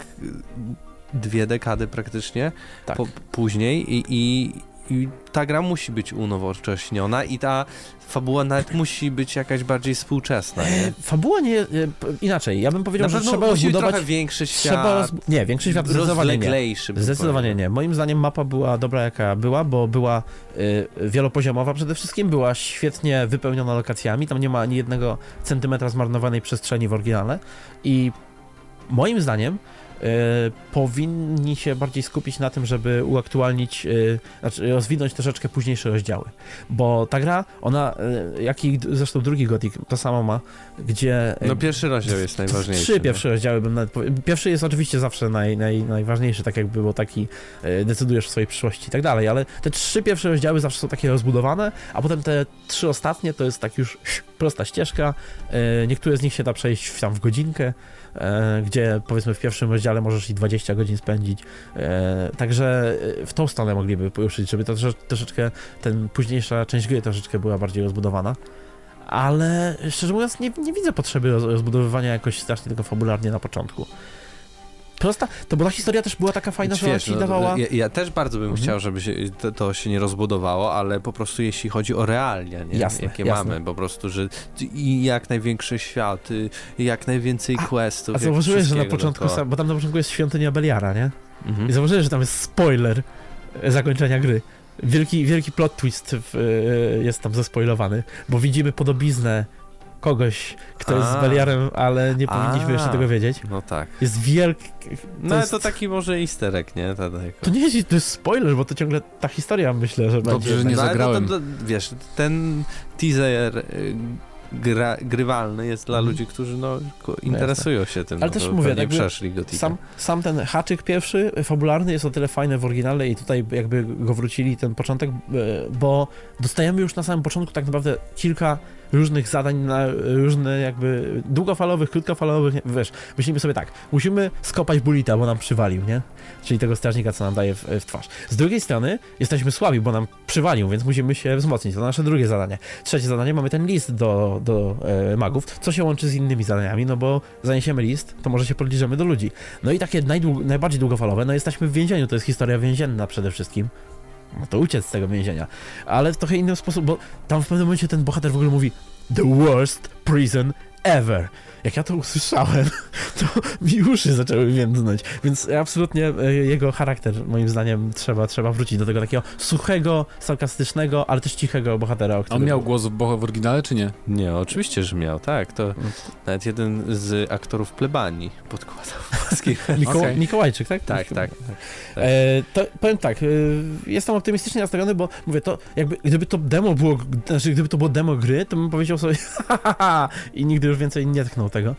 dwie dekady praktycznie Tak. po, później i, i, i ta gra musi być unowocześniona i ta fabuła nawet musi być jakaś bardziej współczesna, nie? E, Fabuła nie, e, inaczej, ja bym powiedział, że trzeba rozbudować... trochę większy świat, roz... Nie, większy świat zdecydowanie nie. Zdecydowanie nie. Moim zdaniem mapa była dobra jaka była, bo była y, wielopoziomowa przede wszystkim, była świetnie wypełniona lokacjami, tam nie ma ani jednego centymetra zmarnowanej przestrzeni w oryginale i moim zdaniem powinni się bardziej skupić na tym, żeby uaktualnić, y, znaczy rozwinąć troszeczkę późniejsze rozdziały, bo ta gra, ona, y, jak i zresztą drugi Gothic to samo ma, gdzie... No pierwszy rozdział jest najważniejszy. Trzy no. pierwsze rozdziały bym nawet Pierwszy jest oczywiście zawsze naj, naj, najważniejszy, tak jak było taki e, decydujesz o swojej przyszłości i tak dalej, ale te trzy pierwsze rozdziały zawsze są takie rozbudowane, a potem te trzy ostatnie to jest tak już prosta ścieżka. E, niektóre z nich się da przejść tam w godzinkę, e, gdzie powiedzmy w pierwszym rozdziale możesz i 20 godzin spędzić. E, także w tą stronę mogliby poruszyć, żeby to trosze- troszeczkę, ten późniejsza część gry troszeczkę była bardziej rozbudowana. Ale szczerze mówiąc, nie, nie widzę potrzeby roz, rozbudowywania jakoś strasznie tego fabularnie na początku. Prosta, to bo ta historia też była taka fajna, że ona ci no, dawała. ja, ja też bardzo bym Mhm. chciał, żeby się, to, to się nie rozbudowało, ale po prostu jeśli chodzi o realia, nie? Jasne, jakie jasne. mamy, po prostu, że i jak największy świat, y, jak najwięcej questów. A zauważyłeś, że na wszystkiego początku, sam, bo tam na początku jest świątynia Beliara, nie? Mhm. I zauważyłeś, że tam jest spoiler e, zakończenia gry. Wielki, wielki plot twist w, e, jest tam zespoilowany, bo widzimy podobiznę kogoś, kto jest z A. Beliarem, ale nie powinniśmy A. jeszcze tego wiedzieć. No tak. Jest wielki... No ale jest- to taki może easter egg, nie? To, tak. To nie jest, to jest spoiler, bo to ciągle ta historia, myślę, że Dobrze, będzie... że nie No, ale zagrałem. To, to, wiesz, ten teaser y, gra, grywalny jest dla Mhm. ludzi, którzy no, ko- interesują się tym. Ale no, też mówię, jakby przeszli Gotika. Sam, sam ten haczyk pierwszy, fabularny, jest o tyle fajny w oryginale i tutaj jakby go wrócili, ten początek, e, bo dostajemy już na samym początku tak naprawdę kilka różnych zadań na różne jakby długofalowych, krótkofalowych, wiesz, myślimy sobie tak, musimy skopać bulita, bo nam przywalił, nie? Czyli tego strażnika, co nam daje w, w twarz. Z drugiej strony jesteśmy słabi, bo nam przywalił, więc musimy się wzmocnić. To nasze drugie zadanie. Trzecie zadanie, mamy ten list do, do e, magów, co się łączy z innymi zadaniami, no bo zaniesiemy list, to może się podliczymy do ludzi. No i takie najdług, najbardziej długofalowe, no jesteśmy w więzieniu, to jest historia więzienna przede wszystkim. No to uciec z tego więzienia. Ale w trochę inny sposób, bo tam w pewnym momencie ten bohater w ogóle mówi The worst prison ever. Jak ja to usłyszałem, to mi uszy zaczęły więdnąć. Więc absolutnie e, jego charakter, moim zdaniem, trzeba, trzeba wrócić do tego takiego suchego, sarkastycznego, ale też cichego bohatera. on miał głos w, w oryginale, czy nie? Nie, oczywiście, że miał, tak. To Mm. nawet jeden z aktorów plebanii podkładał polskiej Miko- Okej. Mikołajczyk, tak? Tak, tak. E, to powiem tak, e, jestem optymistycznie nastawiony, bo mówię, to jakby, gdyby to demo było, znaczy gdyby to było demo gry, to bym powiedział sobie "Ha, ha, ha", i nigdy już więcej nie tknął tego.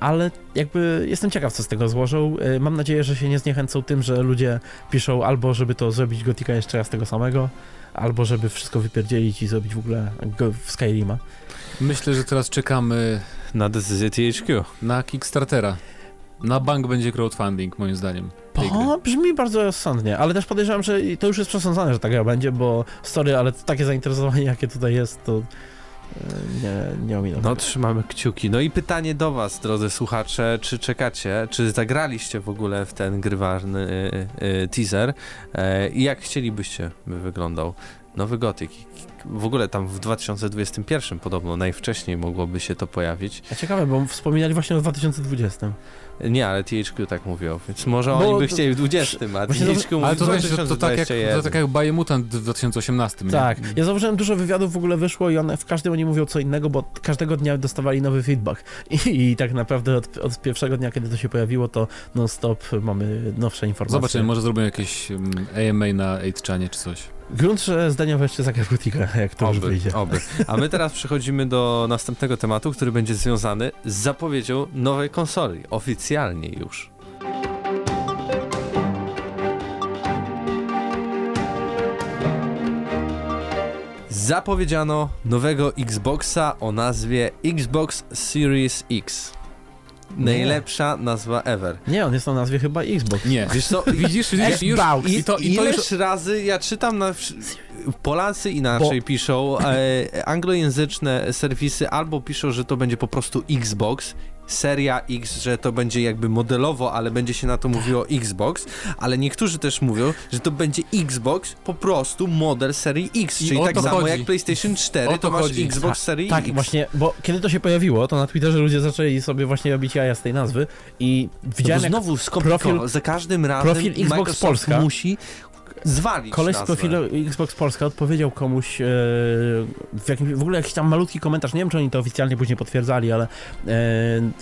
Ale jakby jestem ciekaw, co z tego złożą. E, Mam nadzieję, że się nie zniechęcą tym, że ludzie piszą albo, żeby to zrobić Gotika jeszcze raz tego samego, albo żeby wszystko wypierdzielić i zrobić w ogóle go w Skyrima. Myślę, że teraz czekamy Na decyzję THQ. na Kickstartera. Na bank będzie crowdfunding, moim zdaniem. tej gry. O, brzmi bardzo rozsądnie, ale też podejrzewam, że to już jest przesądzone, że tak gra będzie, bo sorry, ale takie zainteresowanie, jakie tutaj jest, to nie, nie ominął. No, trzymamy kciuki. No i pytanie do was, drodzy słuchacze, czy czekacie, czy zagraliście w ogóle w ten grywalny y, y, teaser e, i jak chcielibyście, by wyglądał nowy Gothic? W ogóle tam w 2021 podobno najwcześniej mogłoby się to pojawić. A ciekawe, bo wspominali właśnie o 2020. Nie, ale THQ tak mówią, więc może Bo oni by to- chcieli w 20, a THQ mówi Ale to, w wiesz, to, to, tak jak, to 2021. tak jak Biomutant w 2018, nie? Tak, ja zauważyłem dużo wywiadów w ogóle wyszło i one w każdym oni mówią co innego, bo każdego dnia dostawali nowy feedback. I, i tak naprawdę od, od pierwszego dnia, kiedy to się pojawiło, to non-stop mamy nowsze informacje. Zobaczymy, może zrobią jakieś AMA na 8chanie czy coś. Grunt, że zdaniowo jeszcze zagra Gotika, jak to już Oby, wyjdzie. oby. A my teraz przechodzimy do następnego tematu, który będzie związany z zapowiedzią nowej konsoli. Oficjalnie już. Zapowiedziano nowego Xboxa o nazwie Xbox Series X. Najlepsza nazwa ever. Nie, on jest na nazwie chyba Xbox. Nie. Wiesz co, Widzisz, widzisz, już, Xbox. i to, i to Ileś już, razy ja czytam na. Polacy inaczej piszą, e, anglojęzyczne serwisy albo piszą, że to będzie po prostu Xbox, seria X, że to będzie jakby modelowo, ale będzie się na to mówiło Xbox, ale niektórzy też mówią, że to będzie Xbox, po prostu model serii X, czyli tak samo chodzi. jak PlayStation 4, O to, to masz chodzi. Xbox serii Tak, X. właśnie, bo kiedy to się pojawiło, to na Twitterze ludzie zaczęli sobie właśnie robić jaja z tej nazwy i No widziałem jak znowu profil- za każdym razem profil Xbox Microsoft Polska. musi zwalić Koleś z nazwę. profilu Xbox Polska odpowiedział komuś e, w, jakim, w ogóle jakiś tam malutki komentarz, nie wiem czy oni to oficjalnie później potwierdzali, ale e,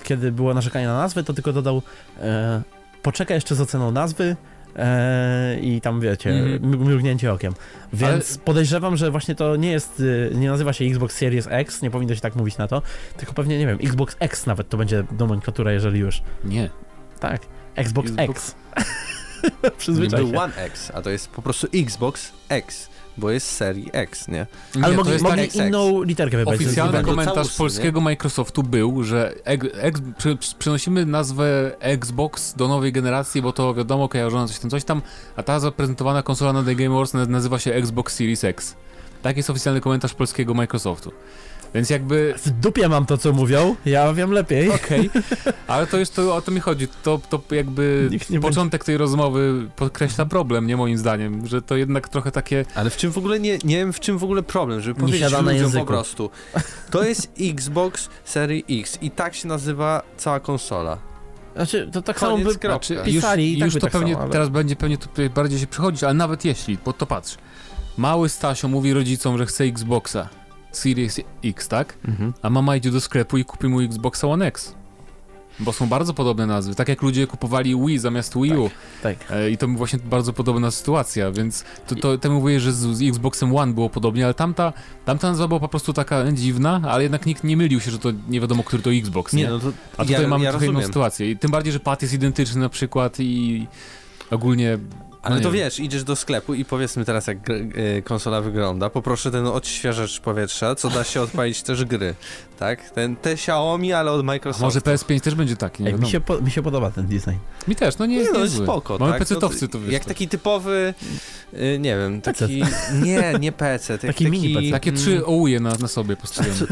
kiedy było narzekanie na nazwę, to tylko dodał e, poczekaj jeszcze z oceną nazwy e, i tam wiecie, mm mrugnięcie okiem. Więc podejrzewam, że właśnie to nie jest, e, nie nazywa się Xbox Series X, nie powinno się tak mówić na to, tylko pewnie, nie wiem, Xbox X nawet to będzie nomenklatura, jeżeli już. nie. Tak, Xbox, Xbox- X. Nie Przyzwyczaj był. One X, a to jest po prostu Xbox X, bo jest serii X, nie? nie Ale mogli, mogli tak- inną literkę wybrać. Oficjalny komentarz całusy, polskiego Microsoftu był, że ex, ex, przy, przy- przenosimy nazwę Xbox do nowej generacji, bo to wiadomo, kojarzona coś tam, coś tam, a ta zaprezentowana konsola na The Game Awards na- nazywa się Xbox Series X. Tak jest oficjalny komentarz polskiego Microsoftu. Więc jakby... W dupie mam to, co mówią, ja wiem lepiej. Okej, ale to jest to, o to mi chodzi. To, to jakby początek tej rozmowy podkreśla problem, nie moim zdaniem, że to jednak trochę takie... Ale w czym w ogóle nie, nie wiem w czym w ogóle problem, żeby powiedzieć ludziom języku. po prostu. To jest Xbox serii X i tak się nazywa cała konsola. Znaczy, to tak Koniec, samo by kropka. Znaczy, pisali już, i tak już by to tak pewnie samo, ale- teraz będzie pewnie to bardziej się przychodzić, ale nawet jeśli, bo to patrz. Mały Stasio mówi rodzicom, że chce Xboxa Series X, tak? A mama idzie do sklepu i kupi mu Xboxa One X. bo są bardzo podobne nazwy. Tak jak ludzie kupowali Wii zamiast Wii U. Tak. E, I to właśnie bardzo podobna sytuacja, więc to, to temu mówię, że z, z Xboxem One było podobnie, ale tamta, tamta nazwa była po prostu taka dziwna, ale jednak nikt nie mylił się, że to nie wiadomo, który to Xbox, nie? Nie, no to A tutaj ja, mamy ja trochę inną rozumiem. sytuację. I tym bardziej, że pad jest identyczny na przykład i ogólnie... Ale no to nie wiem. wiesz, idziesz do sklepu i powiedzmy teraz jak gr- e, konsola wygląda, poproszę ten odświeżacz powietrza, co da się odpalić też gry, tak? Ten, te Xiaomi, ale od A Microsoftu. może PS5 też będzie taki, nie Ej, mi, się po, mi się podoba ten design. Mi też, no nie Nie, jest no jest zły. spoko, Mamy tak? No to wiesz. Jak to- taki typowy, y, nie wiem, taki... Nie, nie PC, tak, Taki mini PC. Takie mm, trzy ouje na, na sobie postawione.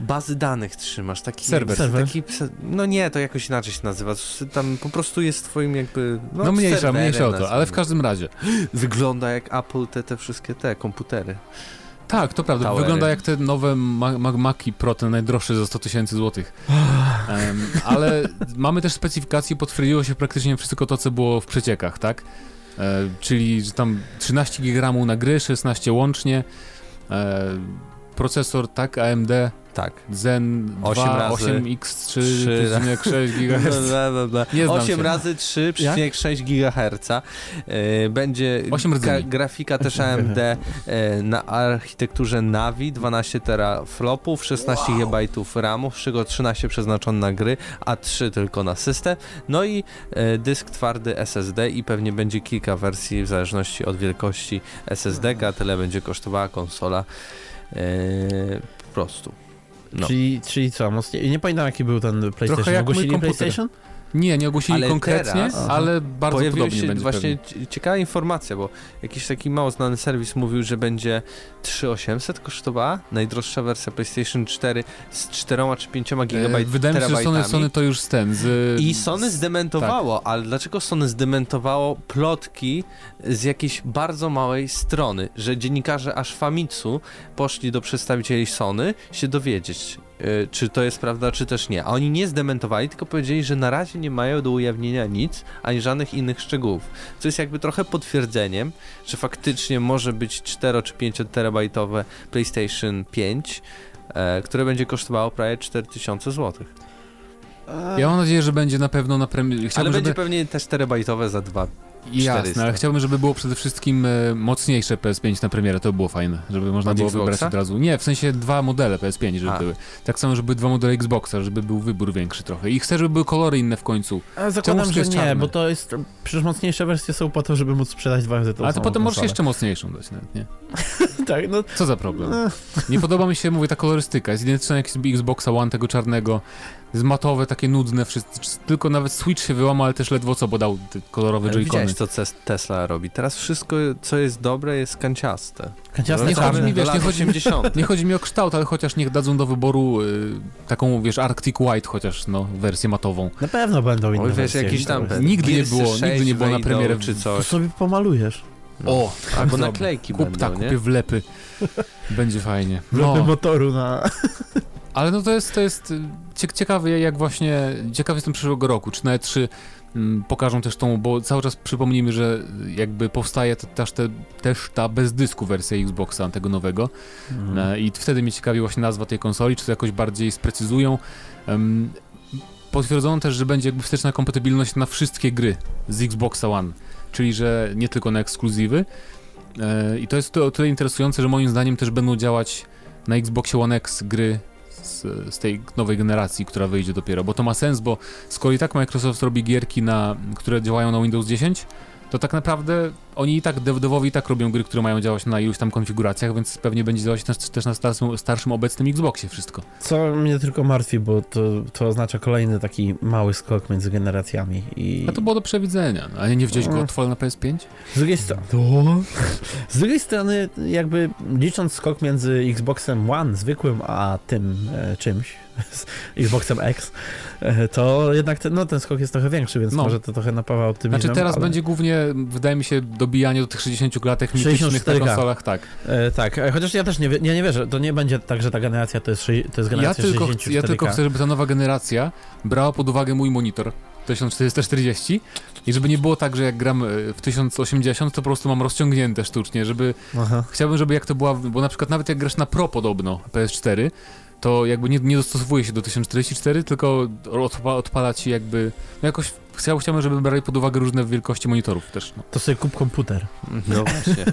Bazy danych trzymasz, taki... Serwer. Serwer. Taki, no nie, to jakoś inaczej się nazywa, tam po prostu jest twoim jakby... No, No mniejsza, mniejsza o to, ale w każdym razie. Wygląda jak Apple, te, te wszystkie te komputery. Tak, to prawda. Towery. Wygląda jak te nowe Ma- Ma- Maki Pro, te najdroższe za 100 tysięcy złotych. Em, ale mamy też specyfikacje, potwierdziło się praktycznie wszystko to, co było w przeciekach, tak? E, czyli, że tam 13 GB na gry, 16 łącznie. E, procesor, tak, AMD Tak. Zen 2 Osiem razy 8X3 trzy- 3,6 GHz. Bla, bla, bla. Nie znam 8 się. razy 3,6 GHz. Yy, będzie Osiem razy gra- mniej. grafika też AMD yy, na architekturze Navi, 12 teraflopów, 16 GB RAMu, z czego 13 przeznaczone na gry, a 3 tylko na system. No i yy, dysk twardy SSD i pewnie będzie kilka wersji w zależności od wielkości SSD, a tyle będzie kosztowała konsola. Po prostu. No. Czyli, czyli co, mocniej. Nie pamiętam jaki był ten PlayStation. jak mój. PlayStation? Nie, nie ogłosili Ale konkretnie, teraz- ale bardzo Pojawiła się właśnie pewnie. ci- ciekawa informacja, bo jakiś taki mało znany serwis mówił, że będzie 3800 kosztowała najdroższa wersja PlayStation 4 z 4 czy 5 GB E, Wydaje mi się, że Sony, Sony to już z ten, z... I Sony zdementowało, tak. ale dlaczego Sony zdementowało plotki z jakiejś bardzo małej strony, że dziennikarze aż Famitsu poszli do przedstawicieli Sony się dowiedzieć, czy to jest prawda, czy też nie. A oni nie zdementowali, tylko powiedzieli, że na razie nie mają do ujawnienia nic, ani żadnych innych szczegółów. Co jest jakby trochę potwierdzeniem, że faktycznie może być 4 czy 5 terabajtowe PlayStation 5, e, które będzie kosztowało prawie 4000 zł. Ja mam nadzieję, że będzie na pewno na premierze. Ale będzie żeby... pewnie też terabajtowe za dwa. Jasne, 400. ale chciałbym, żeby było przede wszystkim e, mocniejsze PS5 na premierę, to by było fajne, żeby można Od było Xboxa? wybrać od razu. Nie, w sensie dwa modele PS5, żeby A. były. Tak samo, żeby dwa modele Xboxa, żeby był wybór większy trochę. I chcę, żeby były kolory inne w końcu. A zakładam, że nie, czarne? bo to jest... Przecież mocniejsze wersje są po to, żeby móc sprzedać dwa razy tą Ale to potem możesz jeszcze mocniejszą dać nawet, nie? Tak, no... Co za problem? eh, Nie podoba mi się, mówię, ta kolorystyka. Jest identyczna jak z Xboxa One tego czarnego. Jest matowe, takie nudne, wszystko. tylko nawet Switch się wyłamał, ale też ledwo co, bo dał Ale joycony. widziałeś, co Ces- Tesla robi. Teraz wszystko, co jest dobre, jest kanciaste. Kanciaste Nie chodzi mi, wiesz, nie chodzi- 80. Nie chodzi mi o kształt, ale chociaż niech dadzą do wyboru y, taką, wiesz, Arctic White chociaż, no, wersję matową. Na pewno będą inne Oj, wiesz, jakiś tam... To Nigdy nie było, 6 nigdy nie było na premierę czy To coś. sobie pomalujesz. O, Albo naklejki Kup, będą, tak, nie? kupię wlepy. Będzie fajnie. Wlepy No, motoru na... ale no to jest, to jest y, cie- ciekawe, jak właśnie, ciekawy jestem przyszłego roku, czy nawet trzy mm, pokażą też tą, bo cały czas przypomnijmy, że jakby powstaje te, też, te, też ta bez dysku wersja Xboxa tego nowego. Mhm. E, I wtedy mnie ciekawi właśnie nazwa tej konsoli, czy to jakoś bardziej sprecyzują. Potwierdzono też, że będzie jakby wsteczna kompatybilność na wszystkie gry z Xboxa One, czyli że nie tylko na ekskluzywy. E, I to jest o tyle interesujące, że moim zdaniem też będą działać na Xboxie One X gry z, z tej nowej generacji, która wyjdzie dopiero, bo to ma sens, bo skoro i tak Microsoft robi gierki, na, które działają na Windows 10, to tak naprawdę oni i tak, dev devowi i tak robią gry, które mają działać na iluś tam konfiguracjach, więc pewnie będzie działać też, też na starszym, starszym obecnym Xboxie wszystko. Co mnie tylko martwi, bo to, to oznacza kolejny taki mały skok między generacjami i... A to było do przewidzenia, no, ale nie widziałeś Mm. Godfall na PS5? Z drugiej strony... Z drugiej strony, jakby licząc skok między Xboxem One zwykłym, a tym e, czymś, z Xboxem X, e, to jednak ten, no, ten skok jest trochę większy, więc No. może to trochę napawa optymizmem. Znaczy teraz ale... będzie głównie, wydaje mi się, dobijanie do tych 60 klatek mitycznych na 64K. konsolach, tak. E, tak, e, chociaż ja też nie, ja nie wierzę, to nie będzie tak, że ta generacja to jest, to jest Ja generacja tylko, 64K. chcę, ja tylko chcę, żeby ta nowa generacja brała pod uwagę mój monitor 1440 i żeby nie było tak, że jak gram e, w 1080, to po prostu mam rozciągnięte sztucznie, żeby Aha. Chciałbym, żeby jak to była, bo na przykład nawet jak grasz na Pro podobno PS4, to jakby nie, nie dostosowuje się do 1044, tylko odpa odpala ci jakby, no jakoś chciałbym, żeby brali pod uwagę różne wielkości monitorów też. No. To sobie kup komputer. No właśnie.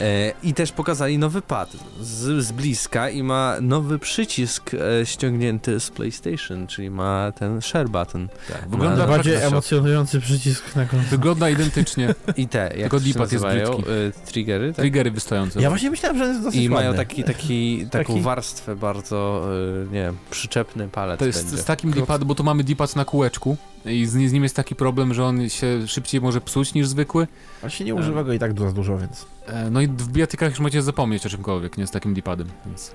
E, I też pokazali nowy pad z, z bliska i ma nowy przycisk e, ściągnięty z PlayStation, czyli ma ten share button. Tak, Wygląda wygląda, Bardziej emocjonujący przycisk na końcu. wygląda identycznie. I te, jak Tylko D-pad jest nazywają? brzydki. E, triggery, tak? Triggery wystojące. Ja właśnie myślałem, że jest dosyć I mają taki, taki, taką Taki- warstwę bardzo, e, nie wiem, przyczepny palec To jest będzie. z takim D-pad, bo tu mamy D-pad na kółeczku i z, z nim jest taki problem, że on się szybciej może psuć niż zwykły. Właśnie nie używa go i tak za dużo, więc... E, No i w bijatykach już możecie zapomnieć o czymkolwiek, nie z takim D-padem. Więc...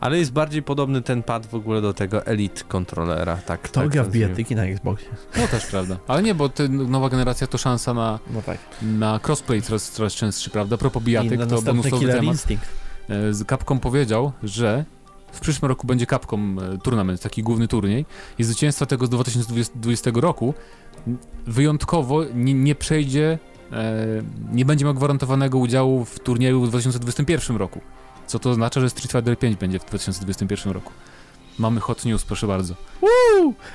Ale jest bardziej podobny ten pad w ogóle do tego Elite kontrolera, tak. Kto tak gra w bijatyki na Xboxie? No też prawda. Ale nie, bo te, nowa generacja to szansa na, No tak. na crossplay coraz, coraz częstszy, prawda? A propos I bijatyk, na to bonusowy temat. Instinct. E, z Capcom powiedział, że w przyszłym roku będzie Capcom e, Tournament, taki główny turniej i zwycięstwo tego z 2020 roku wyjątkowo nie, nie przejdzie, e, nie będzie miał gwarantowanego udziału w turnieju w 2021 roku. Co to oznacza, że Street Fighter 5 będzie w 2021 roku. Mamy hot news, proszę bardzo.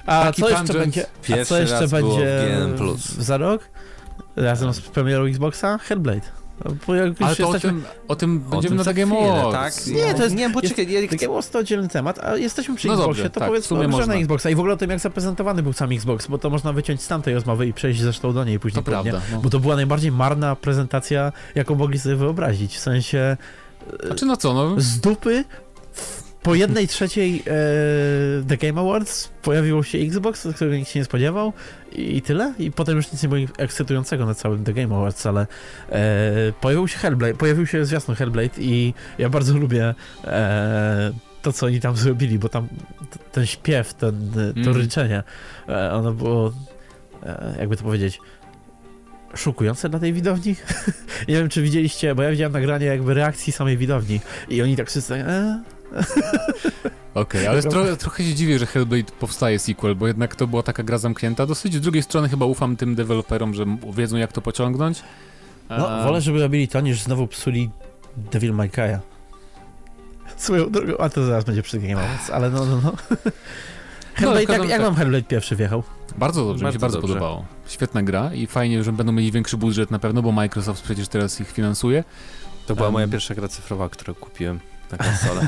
A Taki co jeszcze będzie? A co jeszcze będzie w- za rok? Razem z premierą Xboxa? Hellblade. No, Bo jak Ale to o jesteśmy... tym, o tym O będziemy tym na Game chwilę, Awards. tak? Nie, to jest- Nie, poczekaj, ja To było to oddzielny temat, a jesteśmy przy No Xboxie, dobrze, to tak, powiedzmy o grze na Xboxa i w ogóle o tym, jak zaprezentowany był sam Xbox, bo to można wyciąć z tamtej rozmowy i przejść zresztą do niej później. To pewnie. prawda. No. Bo to była najbardziej marna prezentacja, jaką mogli sobie wyobrazić. W sensie Znaczy no co, no z dupy po jednej trzeciej e, The Game Awards pojawiło się Xbox, którego nikt się nie spodziewał i, i tyle. I potem już nic nie było ekscytującego na całym The Game Awards, ale e, pojawił się Hellblade, pojawił się zwiastun Hellblade i ja bardzo lubię e, to, co oni tam zrobili, bo tam t- ten śpiew, ten, to Mm. ryczenie, e, ono było, e, jakby to powiedzieć, szokujące dla tej widowni. nie wiem, czy widzieliście, bo ja widziałem nagranie jakby reakcji samej widowni i oni tak wszyscy, e, Okej, ale tro, trochę się dziwię, że Hellblade powstaje sequel, bo jednak to była taka gra zamknięta. Dosyć z drugiej strony chyba ufam tym deweloperom, że wiedzą jak to pociągnąć. No, A- wolę, żeby robili to, niż znowu psuli Devil May Cry'a. Swoją drogą, a to zaraz będzie przy Game Awards, ale no, no, no. Hellblade, każdym jak, jak wam Hellblade pierwszy wjechał? Bardzo dobrze, mi się Bardzo bardzo dobrze. podobało. Świetna gra i fajnie, że będą mieli większy budżet na pewno, bo Microsoft przecież teraz ich finansuje. To była Em. moja pierwsza gra cyfrowa, którą kupiłem na konsolę.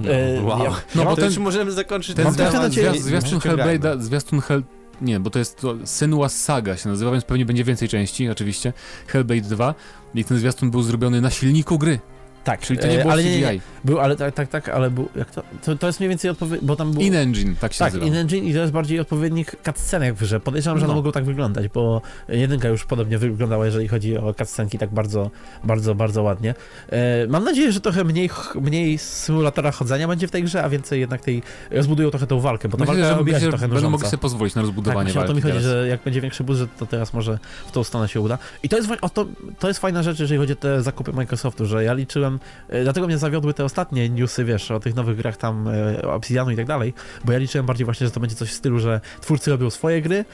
No, E, wow. ja- No bo to ten- już możemy zakończyć Ten zwiastun. Hellblade'a, zwiastun Hell... Nie, bo to jest to Senua's Saga się nazywa, więc pewnie będzie więcej części, oczywiście. Hellblade 2 i ten zwiastun był zrobiony na silniku gry, Tak, czyli to nie e, było ale CGI. nie, nie, był, ale tak, tak, tak, ale był, jak to, to, to jest mniej więcej odpowiedź, bo tam był... In-engine, tak się Tak, in-engine i to jest bardziej odpowiednik cutscenek w grze. Podejrzewam, że one No. mogą tak wyglądać, bo jedynka już podobnie wyglądała, jeżeli chodzi o cutscenki, tak bardzo, bardzo, bardzo ładnie. E, mam nadzieję, że trochę mniej, mniej symulatora chodzenia będzie w tej grze, a więcej jednak tej, rozbudują trochę tą walkę, bo ta Myślę, walka myślę, się trochę będą mogli sobie pozwolić na Tak, rozbudowanie właśnie o to mi walki chodzi, teraz. że jak będzie większy budżet, to teraz może w tą stronę się uda. I to jest, o to, to jest fajna rzecz, jeżeli chodzi o te zakupy Microsoftu, że ja liczyłem, e, dlatego mnie zawiodły te ostatnie newsy, wiesz, o tych nowych grach tam, e, o Obsidianu i tak dalej, bo ja liczyłem bardziej właśnie, że to będzie coś w stylu, że twórcy robią swoje gry,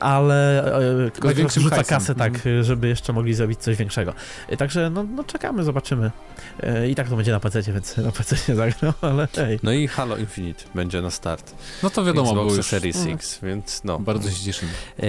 ale e, Microsoft większym rzuca hajsem. kasę tak, żeby jeszcze mogli zrobić coś większego. Także no, no czekamy, zobaczymy. I tak to będzie na PC, więc na PC nie zagram, ale hej. No i Halo Infinite będzie na start. No to wiadomo, bo już Series Mm. X, więc no. bardzo się cieszymy. E,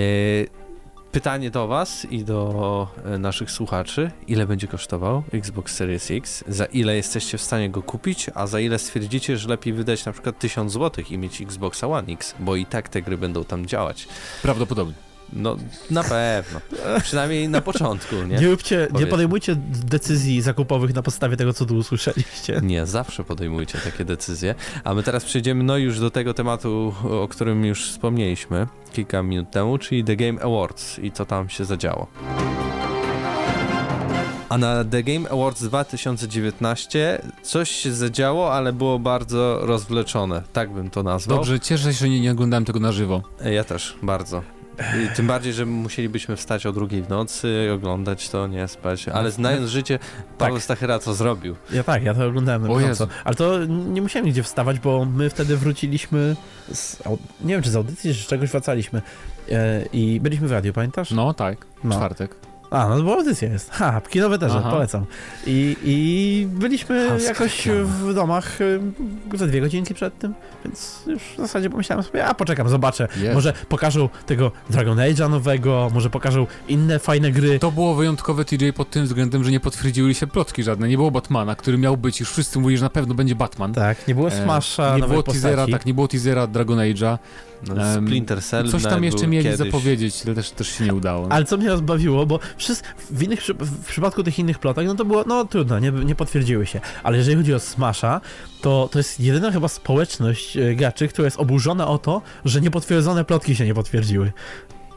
pytanie do was i do e, naszych słuchaczy. Ile będzie kosztował Xbox Series X? Za ile jesteście w stanie go kupić? A za ile stwierdzicie, że lepiej wydać na przykład 1000 zł i mieć Xboxa One X? Bo i tak te gry będą tam działać. Prawdopodobnie. No, na pewno. Przynajmniej na początku, nie? Nie, róbcie, nie podejmujcie decyzji zakupowych na podstawie tego, co tu usłyszeliście. Nie, zawsze podejmujcie takie decyzje. A my teraz przejdziemy no już do tego tematu, o którym już wspomnieliśmy kilka minut temu, czyli The Game Awards i co tam się zadziało. A na The Game Awards 2019 coś się zadziało, ale było bardzo rozwleczone, tak bym to nazwał. Dobrze, cieszę się, że nie, nie oglądałem tego na żywo. Ja też, bardzo. I tym bardziej, że musielibyśmy wstać o drugiej w nocy, oglądać to, nie spać. Ale znając życie, Paweł Tak. Stachyra co zrobił? Ja tak, ja to oglądałem na bieżąco. Ale to nie musiałem nigdzie wstawać, bo my wtedy wróciliśmy z, nie wiem czy z audycji, czy z czegoś wracaliśmy e, i byliśmy w radiu, pamiętasz? No tak, No. czwartek. A, no bo audycja jest. Ha, kinowe też, polecam. I, I byliśmy jakoś w domach ze dwie godzinki przed tym, więc już w zasadzie pomyślałem sobie, a poczekam, zobaczę. Jest. Może pokażą tego Dragon Age'a nowego, może pokażą inne fajne gry. To było wyjątkowe TJ pod tym względem, że nie potwierdziły się plotki żadne. Nie było Batmana, który miał być, już wszyscy mówili, że na pewno będzie Batman. Tak, nie było E, Smasha, nie nowej było postaci. teasera, tak, nie było teasera Dragon Age'a. No, Splinter Cell Coś tam jeszcze mieli kiedyś. zapowiedzieć, ale też, też się nie udało. Ale co mnie rozbawiło, bo w, innych, w przypadku tych innych plotek, no to było, no trudno, nie, nie potwierdziły się. Ale jeżeli chodzi o Smasha, to to jest jedyna chyba społeczność e, graczy, która jest oburzona o to, że niepotwierdzone plotki się nie potwierdziły.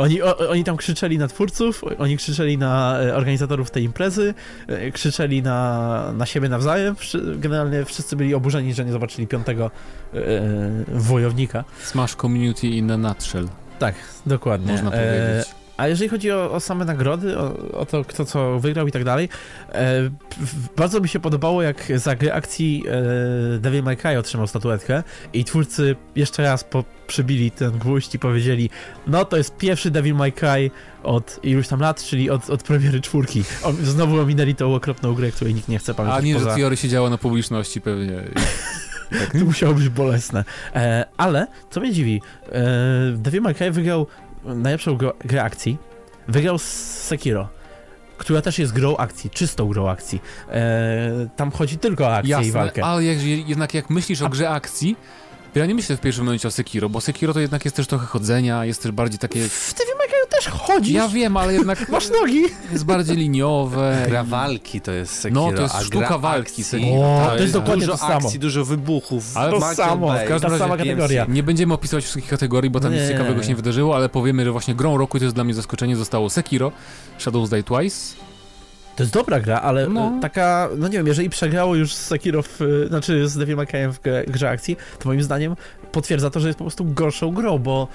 Oni, o, oni tam krzyczeli na twórców, oni krzyczeli na e, organizatorów tej imprezy, e, krzyczeli na, na siebie nawzajem. Generalnie wszyscy byli oburzeni, że nie zobaczyli piątego e, wojownika. Smash Community in a nutshell, Tak, dokładnie. można E, powiedzieć. A jeżeli chodzi o, o same nagrody, o, o to, kto co wygrał i tak dalej, e, bardzo mi się podobało, jak za grę akcji e, Devil May Cry otrzymał statuetkę i twórcy jeszcze raz po, przybili ten gwóźdź i powiedzieli, no to jest pierwszy Devil May Cry od iluś tam lat, czyli od, od premiery czwórki. O, znowu ominęli tą okropną grę, której nikt nie chce A pamiętać nie, że poza... Theory siedziała na publiczności pewnie. Tak. To musiało być bolesne. E, ale, co mnie dziwi, e, Devil May Cry wygrał najlepszą gro, grę akcji. Wygrał z Sekiro, która też jest grą akcji, czystą grą akcji. E, tam chodzi tylko o akcję i Jasne, walkę. ale jak, jednak jak myślisz o grze akcji, ja nie myślę w pierwszym momencie o Sekiro, bo Sekiro to jednak jest też trochę chodzenia, jest też bardziej takie... W Devil May Cry też chodzisz. Ja wiem, ale jednak Masz nogi. jest bardziej liniowe. Gra walki to jest Sekiro, No, to jest a sztuka walki Sekiro, O, to jest dokładnie dużo to samo. akcji, dużo wybuchów. Ale to Michael samo, Bay. w każdym Ta sama DMC. kategoria. Nie będziemy opisywać wszystkich kategorii, bo tam nic Nie. ciekawego się nie wydarzyło, ale powiemy, że właśnie grą roku, i to jest dla mnie zaskoczenie, zostało Sekiro, Shadows Die Twice. To jest dobra gra, ale No. e, taka, no nie wiem, jeżeli przegrało już z Sekiro, w, e, znaczy z Devil May Cry w grze, akcji, to moim zdaniem potwierdza to, że jest po prostu gorszą grą, bo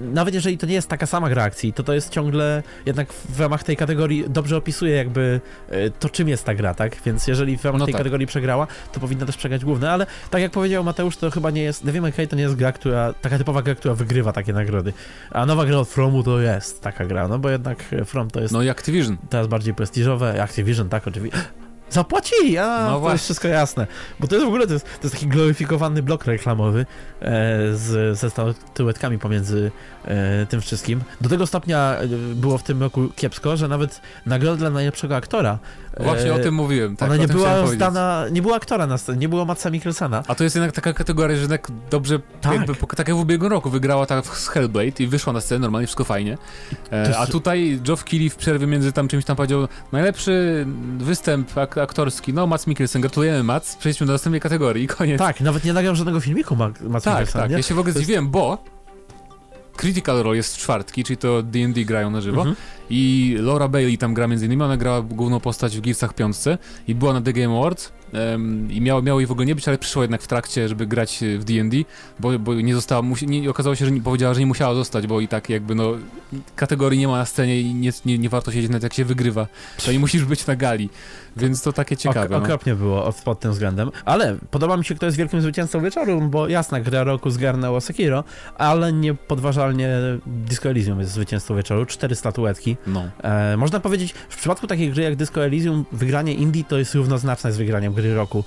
nawet jeżeli to nie jest taka sama gra akcji, to to jest ciągle jednak w ramach tej kategorii dobrze opisuje jakby e, to, czym jest ta gra, tak? Więc jeżeli w ramach No tej tak. kategorii przegrała, to powinna też przegrać główne, ale tak jak powiedział Mateusz, to chyba nie jest, Devil May Cry to nie jest gra, która, taka typowa gra, która wygrywa takie nagrody, a nowa gra od Fromu to jest taka gra, no bo jednak e, From to jest No i Activision. teraz bardziej prestiżowe, Activision, tak, oczywiście. Zapłacili, a No to jest wszystko jasne. Bo to jest w ogóle, to jest, to jest taki gloryfikowany blok reklamowy e, z, ze statuetkami pomiędzy e, tym wszystkim. Do tego stopnia e, było w tym roku kiepsko, że nawet nagroda dla najlepszego aktora Właśnie o tym mówiłem, tak, ona nie była zdana, nie było aktora na scenie, nie było Matsa Mikkelsena. A to jest jednak taka kategoria, że jednak dobrze, Tak. jakby, tak jak w ubiegłym roku, wygrała tak z Hellblade i wyszła na scenę, normalnie wszystko fajnie. E, A tutaj Geoff Keighley w przerwie między tam czymś tam powiedział, najlepszy występ ak aktorski, no Mats Mikkelsen, gratulujemy Mats, przejdźmy do następnej kategorii i koniec. Tak, nawet nie nagrał żadnego filmiku Ma- Mats tak, Mikkelsen, tak. nie? ja się w ogóle To jest- zdziwiłem, bo Critical Role jest w czwartki, czyli to D&D grają na żywo. Mhm. i Laura Bailey tam gra między innymi, ona grała główną postać w Gearsach piątce i była na The Game Awards em, i miało, miało jej w ogóle nie być, ale przyszła jednak w trakcie, żeby grać e, w D&D, bo, bo nie została, nie, okazało się, że nie, powiedziała, że nie musiała zostać, bo i tak jakby no kategorii nie ma na scenie i nie, nie, nie warto siedzieć nawet jak się wygrywa, to nie musisz być na gali, więc to takie ciekawe. Ok, no. okropnie było od, pod tym względem, ale podoba mi się, kto jest wielkim zwycięzcą wieczoru, bo jasna gra roku zgarnęło Sekiro, ale niepodważalnie Disco Elysium jest zwycięzcą wieczoru, cztery statuetki. no. E, można powiedzieć, w przypadku takiej gry jak Disco Elysium, wygranie Indie to jest równoznaczne z wygraniem gry roku,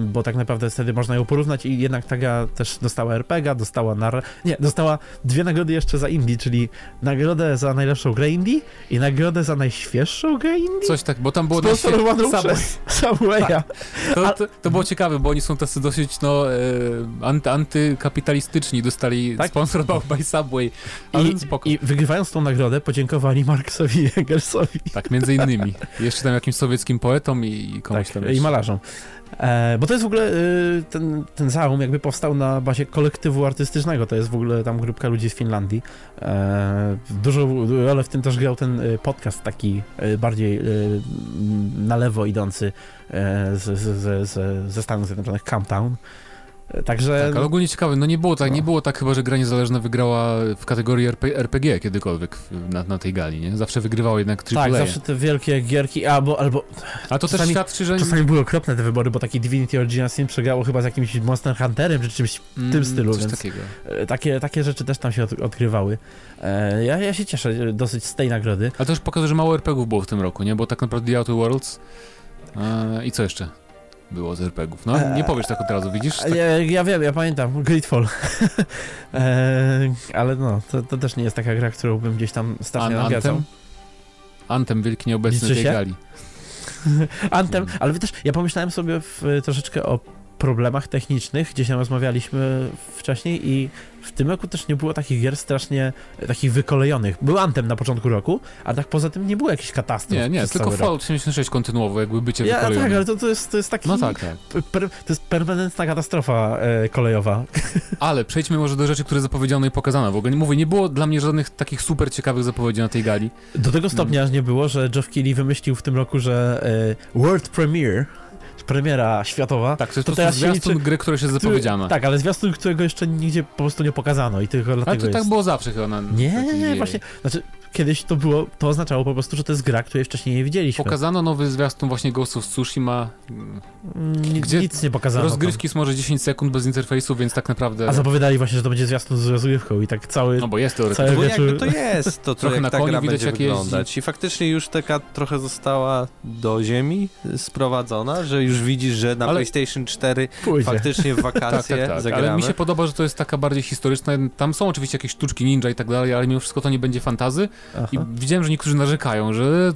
bo tak naprawdę wtedy można ją porównać i jednak ta gra też dostała RPG, dostała nar... nie, dostała dwie nagrody jeszcze za Indie, czyli nagrodę za najlepszą grę Indie i nagrodę za najświeższą grę Indie. Coś tak, bo tam było Sponsorowaną Subway. przez Subwaya. To, to, to było ciekawe, bo oni są tacy dosyć no, e, anty, antykapitalistyczni, dostali Tak. sponsor by Subway, ale I, spoko. I wygrywając tą nagrodę podziękowali Marksowi i Engelsowi. Tak, między innymi. Jeszcze tam jakimś sowieckim poetom i, i komuś Tak, tam i jeszcze. malarzom. E, bo to jest w ogóle y, ten, ten zaum jakby powstał na bazie kolektywu artystycznego. To jest w ogóle tam grupka ludzi z Finlandii. E, dużą rolę w tym też grał ten y, podcast taki y, bardziej y, na lewo idący e, z, z, z, ze Stanów Zjednoczonych, Camptown. Także... Tak, ale ogólnie ciekawe, no nie było tak, nie było tak chyba, że gra niezależna wygrała w kategorii RP, RPG kiedykolwiek na, na tej gali, nie? Zawsze wygrywało jednak AAA. tak, zawsze te wielkie gierki, albo, albo A to też czasami- świadczy, że... czasami były okropne te wybory, bo taki Divinity Original Sin przegrało chyba z jakimś Monster Hunterem, czy czymś Mm, tym stylu, więc- takiego. E, Takie, takie rzeczy też tam się od, odgrywały. E, ja, ja się cieszę e, dosyć z tej nagrody. Ale też pokazuje, że mało RPGów było w tym roku, nie? Bo tak naprawdę The Outer Worlds e, i co jeszcze było z RPGów? No, nie Eee, powiesz tak od razu, widzisz? Tak, Ja, ja wiem, ja pamiętam, Gridfall. e, ale no, to, to też nie jest taka gra, którą bym gdzieś tam strasznie An- nawiacał. Anthem? Anthem wielki nieobecny tej gali. Anthem, Mm. ale wy też, ja pomyślałem sobie w, troszeczkę o problemach technicznych, gdzieś tam rozmawialiśmy wcześniej i w tym roku też nie było takich gier strasznie takich wykolejonych. Był Anthem na początku roku, a tak poza tym nie było jakichś katastrof. Nie, nie, tylko. Fallout 76 kontynuował, jakby bycie Ja, wykolejone. tak, ale to, to, jest, to jest taki... No tak, tak. Per, to jest permanentna katastrofa e, kolejowa. Ale przejdźmy może do rzeczy, które zapowiedziano i pokazano. W ogóle nie mówię, nie było dla mnie żadnych takich super ciekawych zapowiedzi na tej gali. Do tego stopnia aż nie było, że Geoff Keighley wymyślił w tym roku, że e, World Premiere, premiera światowa, Tak, to jest To teraz się zwiastun liczy- gry, jest który- zapowiedziana. Tak, ale zwiastun, którego jeszcze nigdzie po prostu nie pokazano i tylko dlatego Ale to jest... tak było zawsze chyba na Nie, nie, właśnie, znaczy kiedyś to było, to oznaczało po prostu, że to jest gra, której wcześniej nie widzieliśmy. Pokazano nowy zwiastun właśnie Ghost of Tsushima. Mm, Nic, Gdzie nic nie pokazano. tam. Rozgrywki są może 10 sekund bez interfejsu, więc tak naprawdę... A zapowiadali właśnie, że to będzie zwiastun z rozgrywką i tak cały... No bo jest Cały teoretycznie. Bo wieczór- jakby to jest, to co Trochę jak na ta widać, jak jeździ. wyglądać. I faktycznie już taka trochę została do ziemi sprowadzona, że już widzisz, że na Ale- PlayStation 4 Pójdzie. faktycznie w Tak, wakacje tak, tak. zagramy. Ale mi się podoba, że to jest taka bardziej historyczna. Tam są oczywiście jakieś sztuczki ninja i tak dalej, ale mimo wszystko to nie będzie fantazy. Aha. I widziałem, że niektórzy narzekają, że...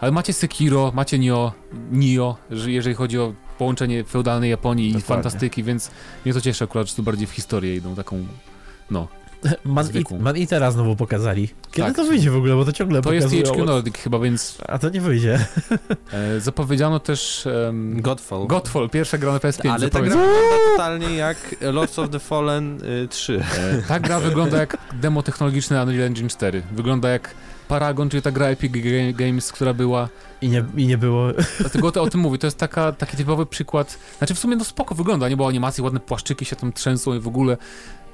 Ale macie Sekiro, macie Nio, Nio, że jeżeli chodzi o połączenie feudalnej Japonii i Dokładnie. fantastyki, więc mnie to cieszy akurat, że tu bardziej w historię idą taką... No, Man, zwykłą. Eat, Man Eatera znowu pokazali. Kiedy Tak. to wyjdzie w ogóle, bo to ciągle to jest pokazują. THQ Nordic chyba, więc A to nie wyjdzie. e, zapowiedziano też em, Godfall. Godfall, pierwsza gra na PS5. Ale ta gra wygląda totalnie jak Lords of the Fallen y, 3. E, Ta gra wygląda jak demo technologiczne Unreal Engine 4. Wygląda jak Paragon, czyli ta gra Epic Ga- Games, która była... I nie, i nie było... Dlatego o, to- o tym mówię, to jest taka, taki typowy przykład... Znaczy w sumie no spoko wygląda, nie było animacji, ładne płaszczyki się tam trzęsą i w ogóle...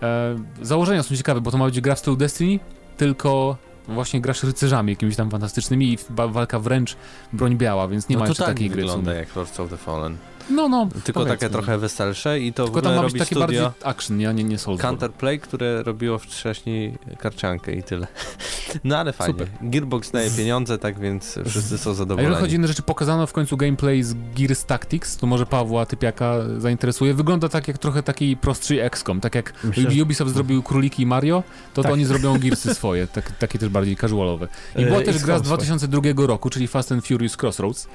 E, założenia są ciekawe, bo to ma być gra w stylu Destiny, tylko właśnie grasz rycerzami jakimiś tam fantastycznymi i wa- walka wręcz broń biała, więc nie no ma jeszcze tak takiej gry wygląda jak Lords of the Fallen. No, no, Tylko powiedzmy. takie trochę weselsze i to Tylko w tam ogóle ma robi być taki studio bardziej action, nie, nie, nie Soulsborne. Counterplay, które robiło wcześniej karciankę i tyle. No ale fajnie. Super. Gearbox daje pieniądze, tak więc wszyscy są A zadowoleni. jeżeli chodzi o inne rzeczy, pokazano w końcu gameplay z Gears Tactics, to może Pawła Typiaka zainteresuje. Wygląda tak jak trochę taki prostszy XCOM, tak jak Myślę, że- Ubisoft zrobił Króliki i Mario, to, Tak. to oni zrobią Gearsy swoje, tak, takie też bardziej casualowe. I E, była też gra z XCOM 2002 roku, czyli Fast and Furious Crossroads,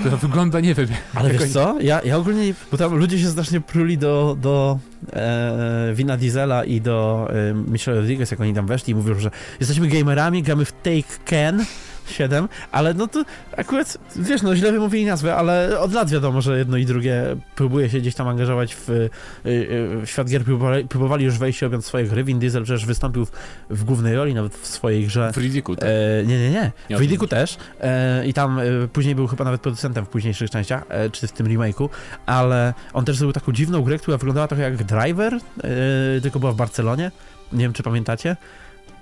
która wygląda, nie wiem, Ale wiesz co, ja, ja ogólnie, nie- bo tam ludzie się strasznie pruli do, do e, Vina Diesela i do e, Michelle Rodriguez, jak oni tam weszli i mówią, że jesteśmy gamerami, gramy w Take Ken 7, ale no to akurat, wiesz, no źle wymówili nazwę, ale od lat wiadomo, że jedno i drugie próbuje się gdzieś tam angażować w, e, e, w świat gier, próbowali, próbowali już wejść i objąć swoje gry, Vin Diesel przecież wystąpił w, w głównej roli, nawet w swojej grze w Ridicu. Tak? E, nie, nie, nie. Nie W Ridicu też. E, I tam e, później był chyba nawet producentem w późniejszych częściach, e, czy w tym remake'u, ale on też zrobił taką dziwną grę, która wyglądała trochę jak Driver, e, tylko była w Barcelonie. Nie wiem, czy pamiętacie.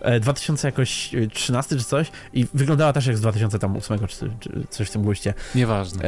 E, 2000 jakoś e, 13 czy coś i wyglądała też jak z 2008 czy, czy coś w tym guście. Nieważne. E,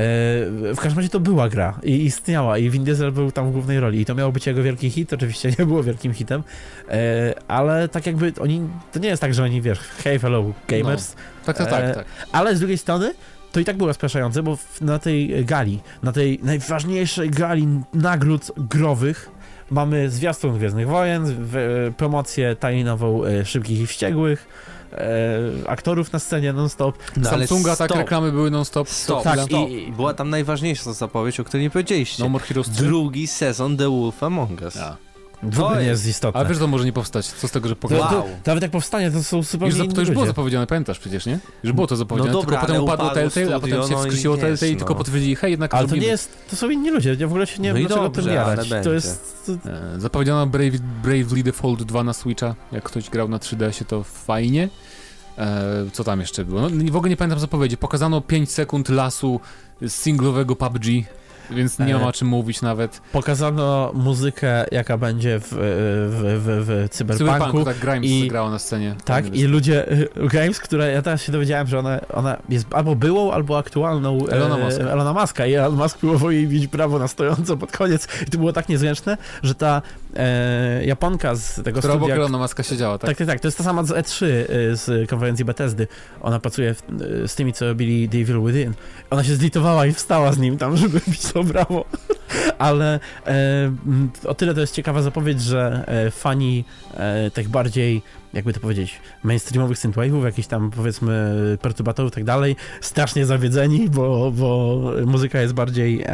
w każdym razie to była gra i istniała i Vin Diesel był tam w głównej roli i to miało być jego wielki hit, oczywiście nie było wielkim hitem, e, ale tak jakby oni, to nie jest tak, że oni wiesz, hey hello gamers, Tak, tak, tak, e, tak. ale z drugiej strony to i tak było rozpraszające, bo na tej gali, na tej najważniejszej gali nagród growych mamy zwiastun Gwiezdnych Wojen, w, e, promocję tajnową e, Szybkich i Wściekłych, e, aktorów na scenie non-stop. No, Samsunga, tak, reklamy były non-stop. Stop, Tak, tak, stop. i- I była tam najważniejsza zapowiedź, o której nie powiedzieliście. No More Heroes 3. Drugi sezon The Wolf Among Us. Ja. W ogóle nie jest- istotne. Ale wiesz, to może nie powstać. Co z tego, że to, Wow. nawet jak powstanie, to są zupełnie Już, za- to już było zapowiedziane, pamiętasz przecież, nie? Już było to zapowiedziane, No dobra, tylko potem upadło Telltale, a potem się no wskrzesiło wiesz, Telltale i no. tylko potwierdzili, hej, jednak Ale to nie jest, to są inni ludzie, ja w ogóle się nie No wiem, i dlaczego dobrze, tym jarać. To jest... To, E, Zapowiedziano Brave, Bravely Default 2 na Switcha. Jak ktoś grał na 3DS-ie, to fajnie. E, co tam jeszcze było? No, w ogóle nie pamiętam zapowiedzi. Pokazano 5 sekund lasu singlowego PUBG. Więc nie E, ma o czym mówić nawet. Pokazano muzykę, jaka będzie w, w, w, w Cyberpunku. Cyberpunk, tak Grimes i- grała na scenie. Tak, i ludzie, y, Games, które ja teraz się dowiedziałem, że ona, ona jest albo byłą, albo aktualną Elona e, Muska. Elona Muska i Elon Musk próbował jej bić prawo na stojąco pod koniec i to było tak niezręczne, że ta e, Japonka z tego Która studia... Elona Muska siedziała, tak? Tak, tak, tak, to jest ta sama z E3 y, z konferencji Bethesdy. Ona pracuje w, y, z tymi, co robili The Evil Within. Ona się zlitowała i wstała z nim tam, żeby bić to brawo. Ale e, o tyle to jest ciekawa zapowiedź, że e, fani e, tak bardziej, jakby to powiedzieć, mainstreamowych synthwave'ów, jakichś tam powiedzmy perturbatorów i tak dalej, strasznie zawiedzeni, bo, bo muzyka jest bardziej e,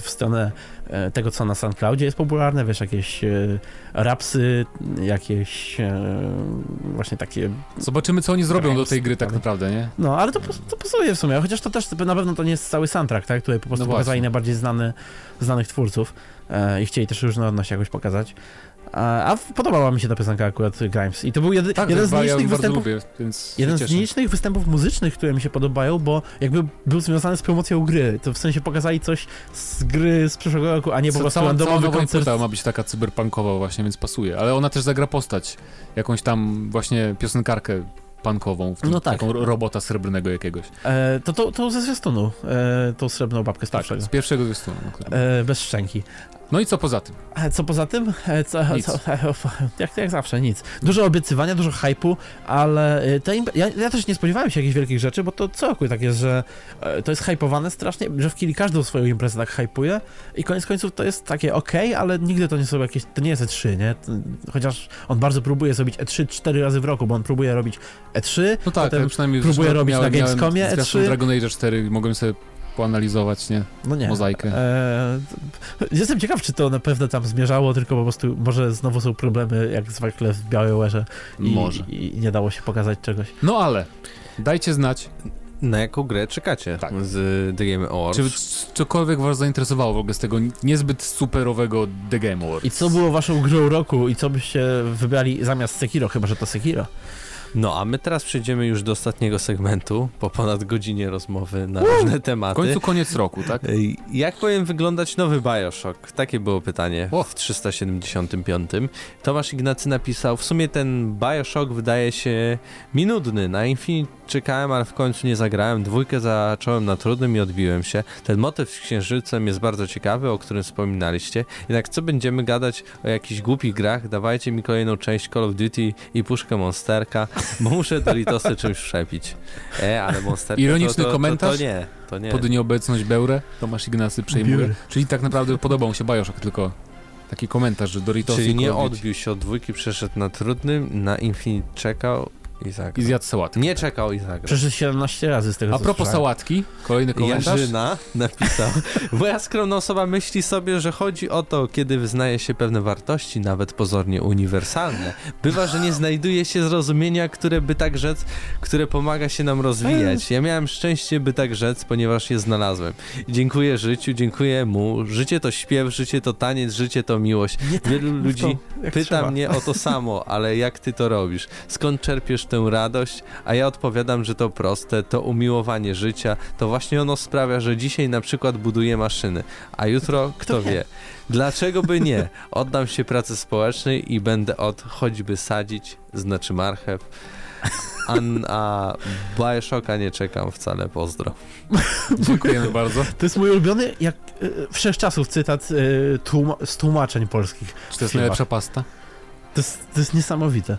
w stronę e, tego, co na SoundCloudzie jest popularne, wiesz, jakieś e, rapsy, jakieś właśnie takie, Zobaczymy, co oni zrobią do tej gry tak naprawdę, nie? no, ale to, to pasuje w sumie, chociaż to też na pewno to nie jest cały soundtrack, tak, tutaj po prostu No pokazali najbardziej znany, znanych twórców i chcieli też różnorodność jakoś pokazać. A, a podobała mi się ta piosenka akurat Grimes i to był jedy, Tak, jeden z ja ją nielicznych bardzo występów lubię, Jeden z nielicznych występów muzycznych, które mi się podobają, bo jakby był związany z promocją gry. To w sensie pokazali coś z gry z przyszłego roku, a nie po prostu cała, cała randomowy nowa koncert. ma być taka cyberpunkowa właśnie, więc pasuje. Ale ona też zagra postać, jakąś tam właśnie piosenkarkę punkową, w tym, No tak. taką ro- robota srebrnego jakiegoś. E, to, to, to ze zwiastunu, e, tą srebrną babkę z Tak, pierwszego. z pierwszego zwiastunu. E, bez szczęki. No i co poza tym? Co poza tym? E, Co, Nic. co, jak, jak zawsze, nic. Dużo obiecywania, dużo hypu, ale e, imp- ja, ja też nie spodziewałem się jakichś wielkich rzeczy, bo to co roku tak jest, że e, to jest hypowane strasznie, że w Kili każdą swoją imprezę tak hypuje i koniec końców to jest takie ok, ale nigdy to nie są jakieś, to nie jest E3, nie? Chociaż on bardzo próbuje zrobić E3 cztery razy w roku, bo on próbuje robić E3, No tak, Potem przynajmniej roku robić na miałem, miałem Gamescomie zwiastun E3. Dragon Age 4 mogłem sobie poanalizować, nie? no nie. Mozaikę. E, jestem ciekaw, czy to na pewno tam zmierzało, tylko po prostu może znowu są problemy, jak zwykle w BioWare'ze i, Może. i, i nie dało się pokazać czegoś. No ale, dajcie znać, Na jaką grę czekacie Tak. z The Game Awards? czy c- cokolwiek was zainteresowało w ogóle z tego niezbyt superowego The Game Awards. I co było waszą grą roku i co byście wybrali zamiast Sekiro, chyba że to Sekiro? No, a my teraz przejdziemy już do ostatniego segmentu, po ponad godzinie rozmowy na różne W tematy. końcu koniec roku, tak? Jak powinien wyglądać nowy Bioshock? Takie było pytanie O. w 375. Tomasz Ignacy napisał, w sumie ten Bioshock wydaje się mi nudny. Na Infinite czekałem, ale w końcu nie zagrałem. Dwójkę zacząłem na trudnym i odbiłem się. Ten motyw z księżycem jest bardzo ciekawy, o którym wspominaliście. Jednak co będziemy gadać o jakichś głupich grach? Dawajcie mi kolejną część Call of Duty i puszkę Monsterka, bo muszę do litosy czymś wszczepić. E, ale Monsterka Ironiczny to, to, to, komentarz? To, nie, to nie. Pod nieobecność Beurę Tomasz Ignacy przejmuje. Biurę. Czyli tak naprawdę podobał mu się Bioshock, tylko taki komentarz, że Doritosy Czyli nie odbił się od dwójki, przeszedł na trudnym, na Infinite czekał i zagrał. I zjadł sałatkę. Nie czekał i zagrał. Przeszedł 17 razy z tego A propos słyszałem. sałatki, kolejny komentarz. Jarzyna napisał, moja skromna osoba myśli sobie, że chodzi o to, kiedy wyznaje się pewne wartości, nawet pozornie uniwersalne. Bywa, że nie znajduje się zrozumienia, które by tak rzec, które pomaga się nam rozwijać. Ja miałem szczęście, by tak rzec, ponieważ je znalazłem. Dziękuję życiu, dziękuję mu. Życie to śpiew, życie to taniec, życie to miłość. Nie tak, Wielu ludzi to, jak Pyta trzeba. mnie o to samo, ale jak ty to robisz? Skąd czerpiesz tę radość? A ja odpowiadam, że to proste, to umiłowanie życia, to właśnie ono sprawia, że dzisiaj na przykład buduję maszyny, a jutro kto wie? wie. Dlaczego by nie? Oddam się pracy społecznej i będę od choćby sadzić, znaczy marchew. A, a Bioshocka nie czekam wcale, pozdro. Dziękujemy bardzo. To jest mój ulubiony, jak y, wszechczasów cytat y, tłuma z tłumaczeń polskich. Czy to jest najlepsza pasta? To jest, to jest niesamowite.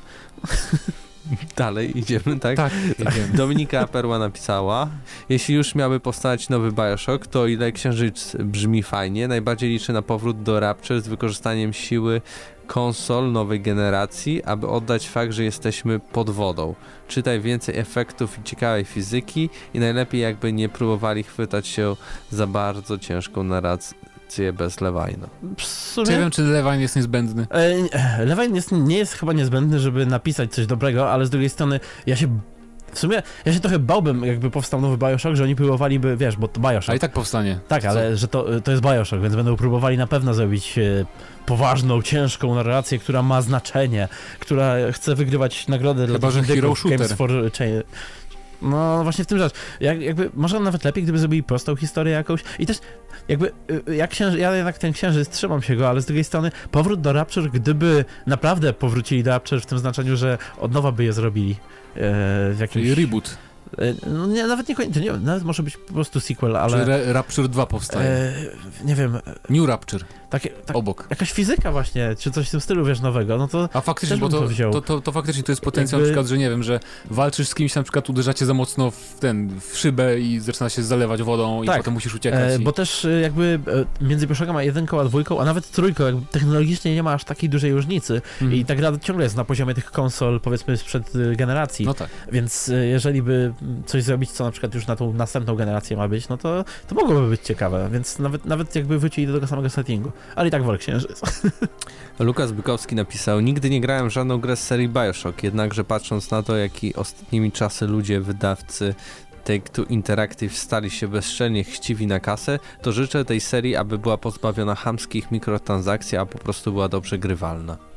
Dalej idziemy, tak? Tak, jedziemy. Dominika Perła napisała, jeśli już miałby powstać nowy Bioshock, to ile Księżyc brzmi fajnie, najbardziej liczę na powrót do Rapture z wykorzystaniem siły konsol nowej generacji, aby oddać fakt, że jesteśmy pod wodą. Czytaj więcej efektów i ciekawej fizyki i najlepiej jakby nie próbowali chwytać się za bardzo ciężką narrację bez Lewajna. Czy sumie... ja wiem, czy Lewine jest niezbędny? E, nie, Lewin jest, nie jest chyba niezbędny, żeby napisać coś dobrego, ale z drugiej strony ja się. W sumie ja się trochę bałbym, jakby powstał nowy Bioshock, że oni próbowaliby, wiesz, bo to Bioshock. A i tak powstanie. Tak, Co? ale że to, to jest Bioshock, więc będą próbowali na pewno zrobić e, poważną, ciężką narrację, która ma znaczenie, która chce wygrywać nagrodę Chyba, dla że. Games for Change. No właśnie w tym rzecz. Jak, jakby, może nawet lepiej, gdyby zrobili prostą historię jakąś i też jakby, y, jak księży, ja jednak ten księżyc, trzymam się go, ale z drugiej strony powrót do Rapture, gdyby naprawdę powrócili do Rapture w tym znaczeniu, że od nowa by je zrobili. e, w jakimś, Czyli reboot. E, no nie, nawet nie, to nie nawet może być po prostu sequel, ale Czy Re- Rapture 2 powstaje. e, nie wiem, New Rapture, takie, tak, obok. jakaś fizyka właśnie, czy coś w tym stylu, wiesz, nowego, no to A faktycznie, bo to, to wziął. to, to, to faktycznie to jest potencjał Jakby- na przykład, że nie wiem, że walczysz z kimś, na przykład uderzacie za mocno w ten, w szybę i zaczyna się zalewać wodą i Tak. potem musisz uciekać. E, i... bo też e, jakby e, między pierwszą a jedynką, a dwójką, a nawet trójką, jakby technologicznie nie ma aż takiej dużej różnicy Mhm. i ta gra ciągle jest na poziomie tych konsol, powiedzmy, sprzed e, generacji, No tak. więc e, jeżeli by mm, coś zrobić, co na przykład już na tą następną generację ma być, no to, to mogłoby być ciekawe, więc nawet, nawet jakby wrócili do tego samego settingu, ale i tak wolę Księżyc. Lukas Bykowski napisał, nigdy nie grałem w żadną grę z serii Bioshock, jednakże patrząc na to, jaki ostatnimi czasy ludzie, wydawcy Take-Two Interactive stali się bezczelnie chciwi na kasę, to życzę tej serii, aby była pozbawiona chamskich mikrotransakcji, a po prostu była dobrze grywalna.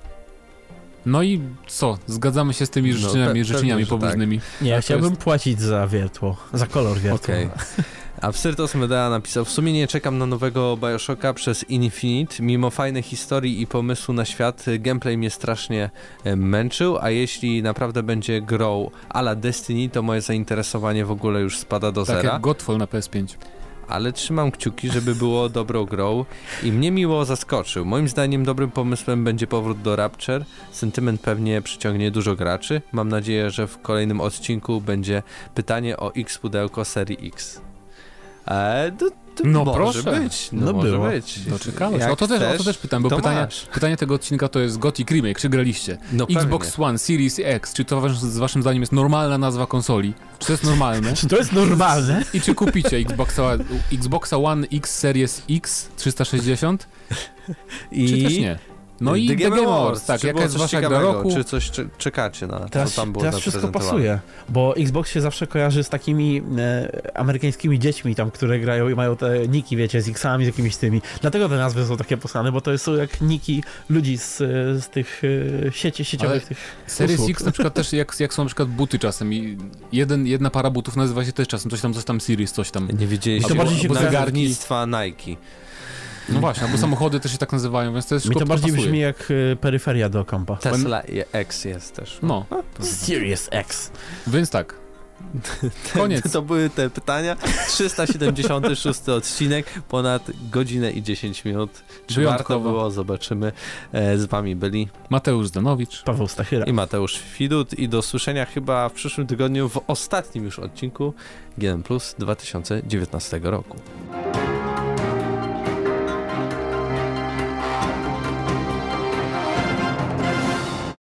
No i co? Zgadzamy się z tymi No, życzeniami, pe- życzeniami pobożnymi. Nie, ja Tak, chciałbym jest- płacić za wiertło, za kolor wiertła. Okej. Absyrtos Medea napisał, w sumie nie czekam na nowego Bioshocka przez Infinite, mimo fajnej historii i pomysłu na świat, gameplay mnie strasznie e, męczył, a jeśli naprawdę będzie grą a la Destiny, to moje zainteresowanie w ogóle już spada do Tak zera. jak Godfall na PS5. Ale trzymam kciuki, żeby było dobrą grą i mnie miło zaskoczył. Moim zdaniem dobrym pomysłem będzie powrót do Rapture. Sentyment pewnie przyciągnie dużo graczy. Mam nadzieję, że w kolejnym odcinku będzie pytanie o X pudełko serii X. Eee, No może proszę. być. No, No może było. być. Doczekałeś. Jak O to, też, o to chcesz, też pytam, bo pytanie, masz. pytanie tego odcinka to jest Gothic Remake. Czy graliście? No Xbox pewnie. One, Series X. Czy to wasz, z waszym zdaniem jest normalna nazwa konsoli? Czy to jest normalne? Czy to jest normalne? I czy kupicie Xboxa, Xboxa One X Series X 360? I Czy też nie? No i The Game Awards, tak. Czy Jaka jest coś wasza gra ciekawego? roku? Czy coś cze- czekacie na Teraz, co tam było teraz wszystko pasuje, bo Xbox się zawsze kojarzy z takimi e, amerykańskimi dziećmi tam, które grają i mają te niki, wiecie, z X-ami, z jakimiś tymi. Dlatego te nazwy są takie posłane, bo to są jak niki ludzi z, z tych e, sieci, sieciowych Ale tych Series usług. X na przykład też jak, jak są na przykład buty czasem i jeden, jedna para butów nazywa się też czasem coś tam, coś tam Series, coś tam. Nie wiedzieliście To bardziej się kojarzy- zegarnictwa Nike. No właśnie, albo samochody też się tak nazywają, więc to jest Mi to bardziej pasuje. brzmi jak e, peryferia do kompa. Tesla X jest też. No, Serious X. więc tak. Koniec. To były te pytania. 376 odcinek, ponad godzinę i 10 minut. Czy warto było? Zobaczymy. E, Z wami byli Mateusz Zdanowicz. Paweł Stachyra. i Mateusz Widut i do słyszenia chyba w przyszłym tygodniu w ostatnim już odcinku GN Plus 2019 roku.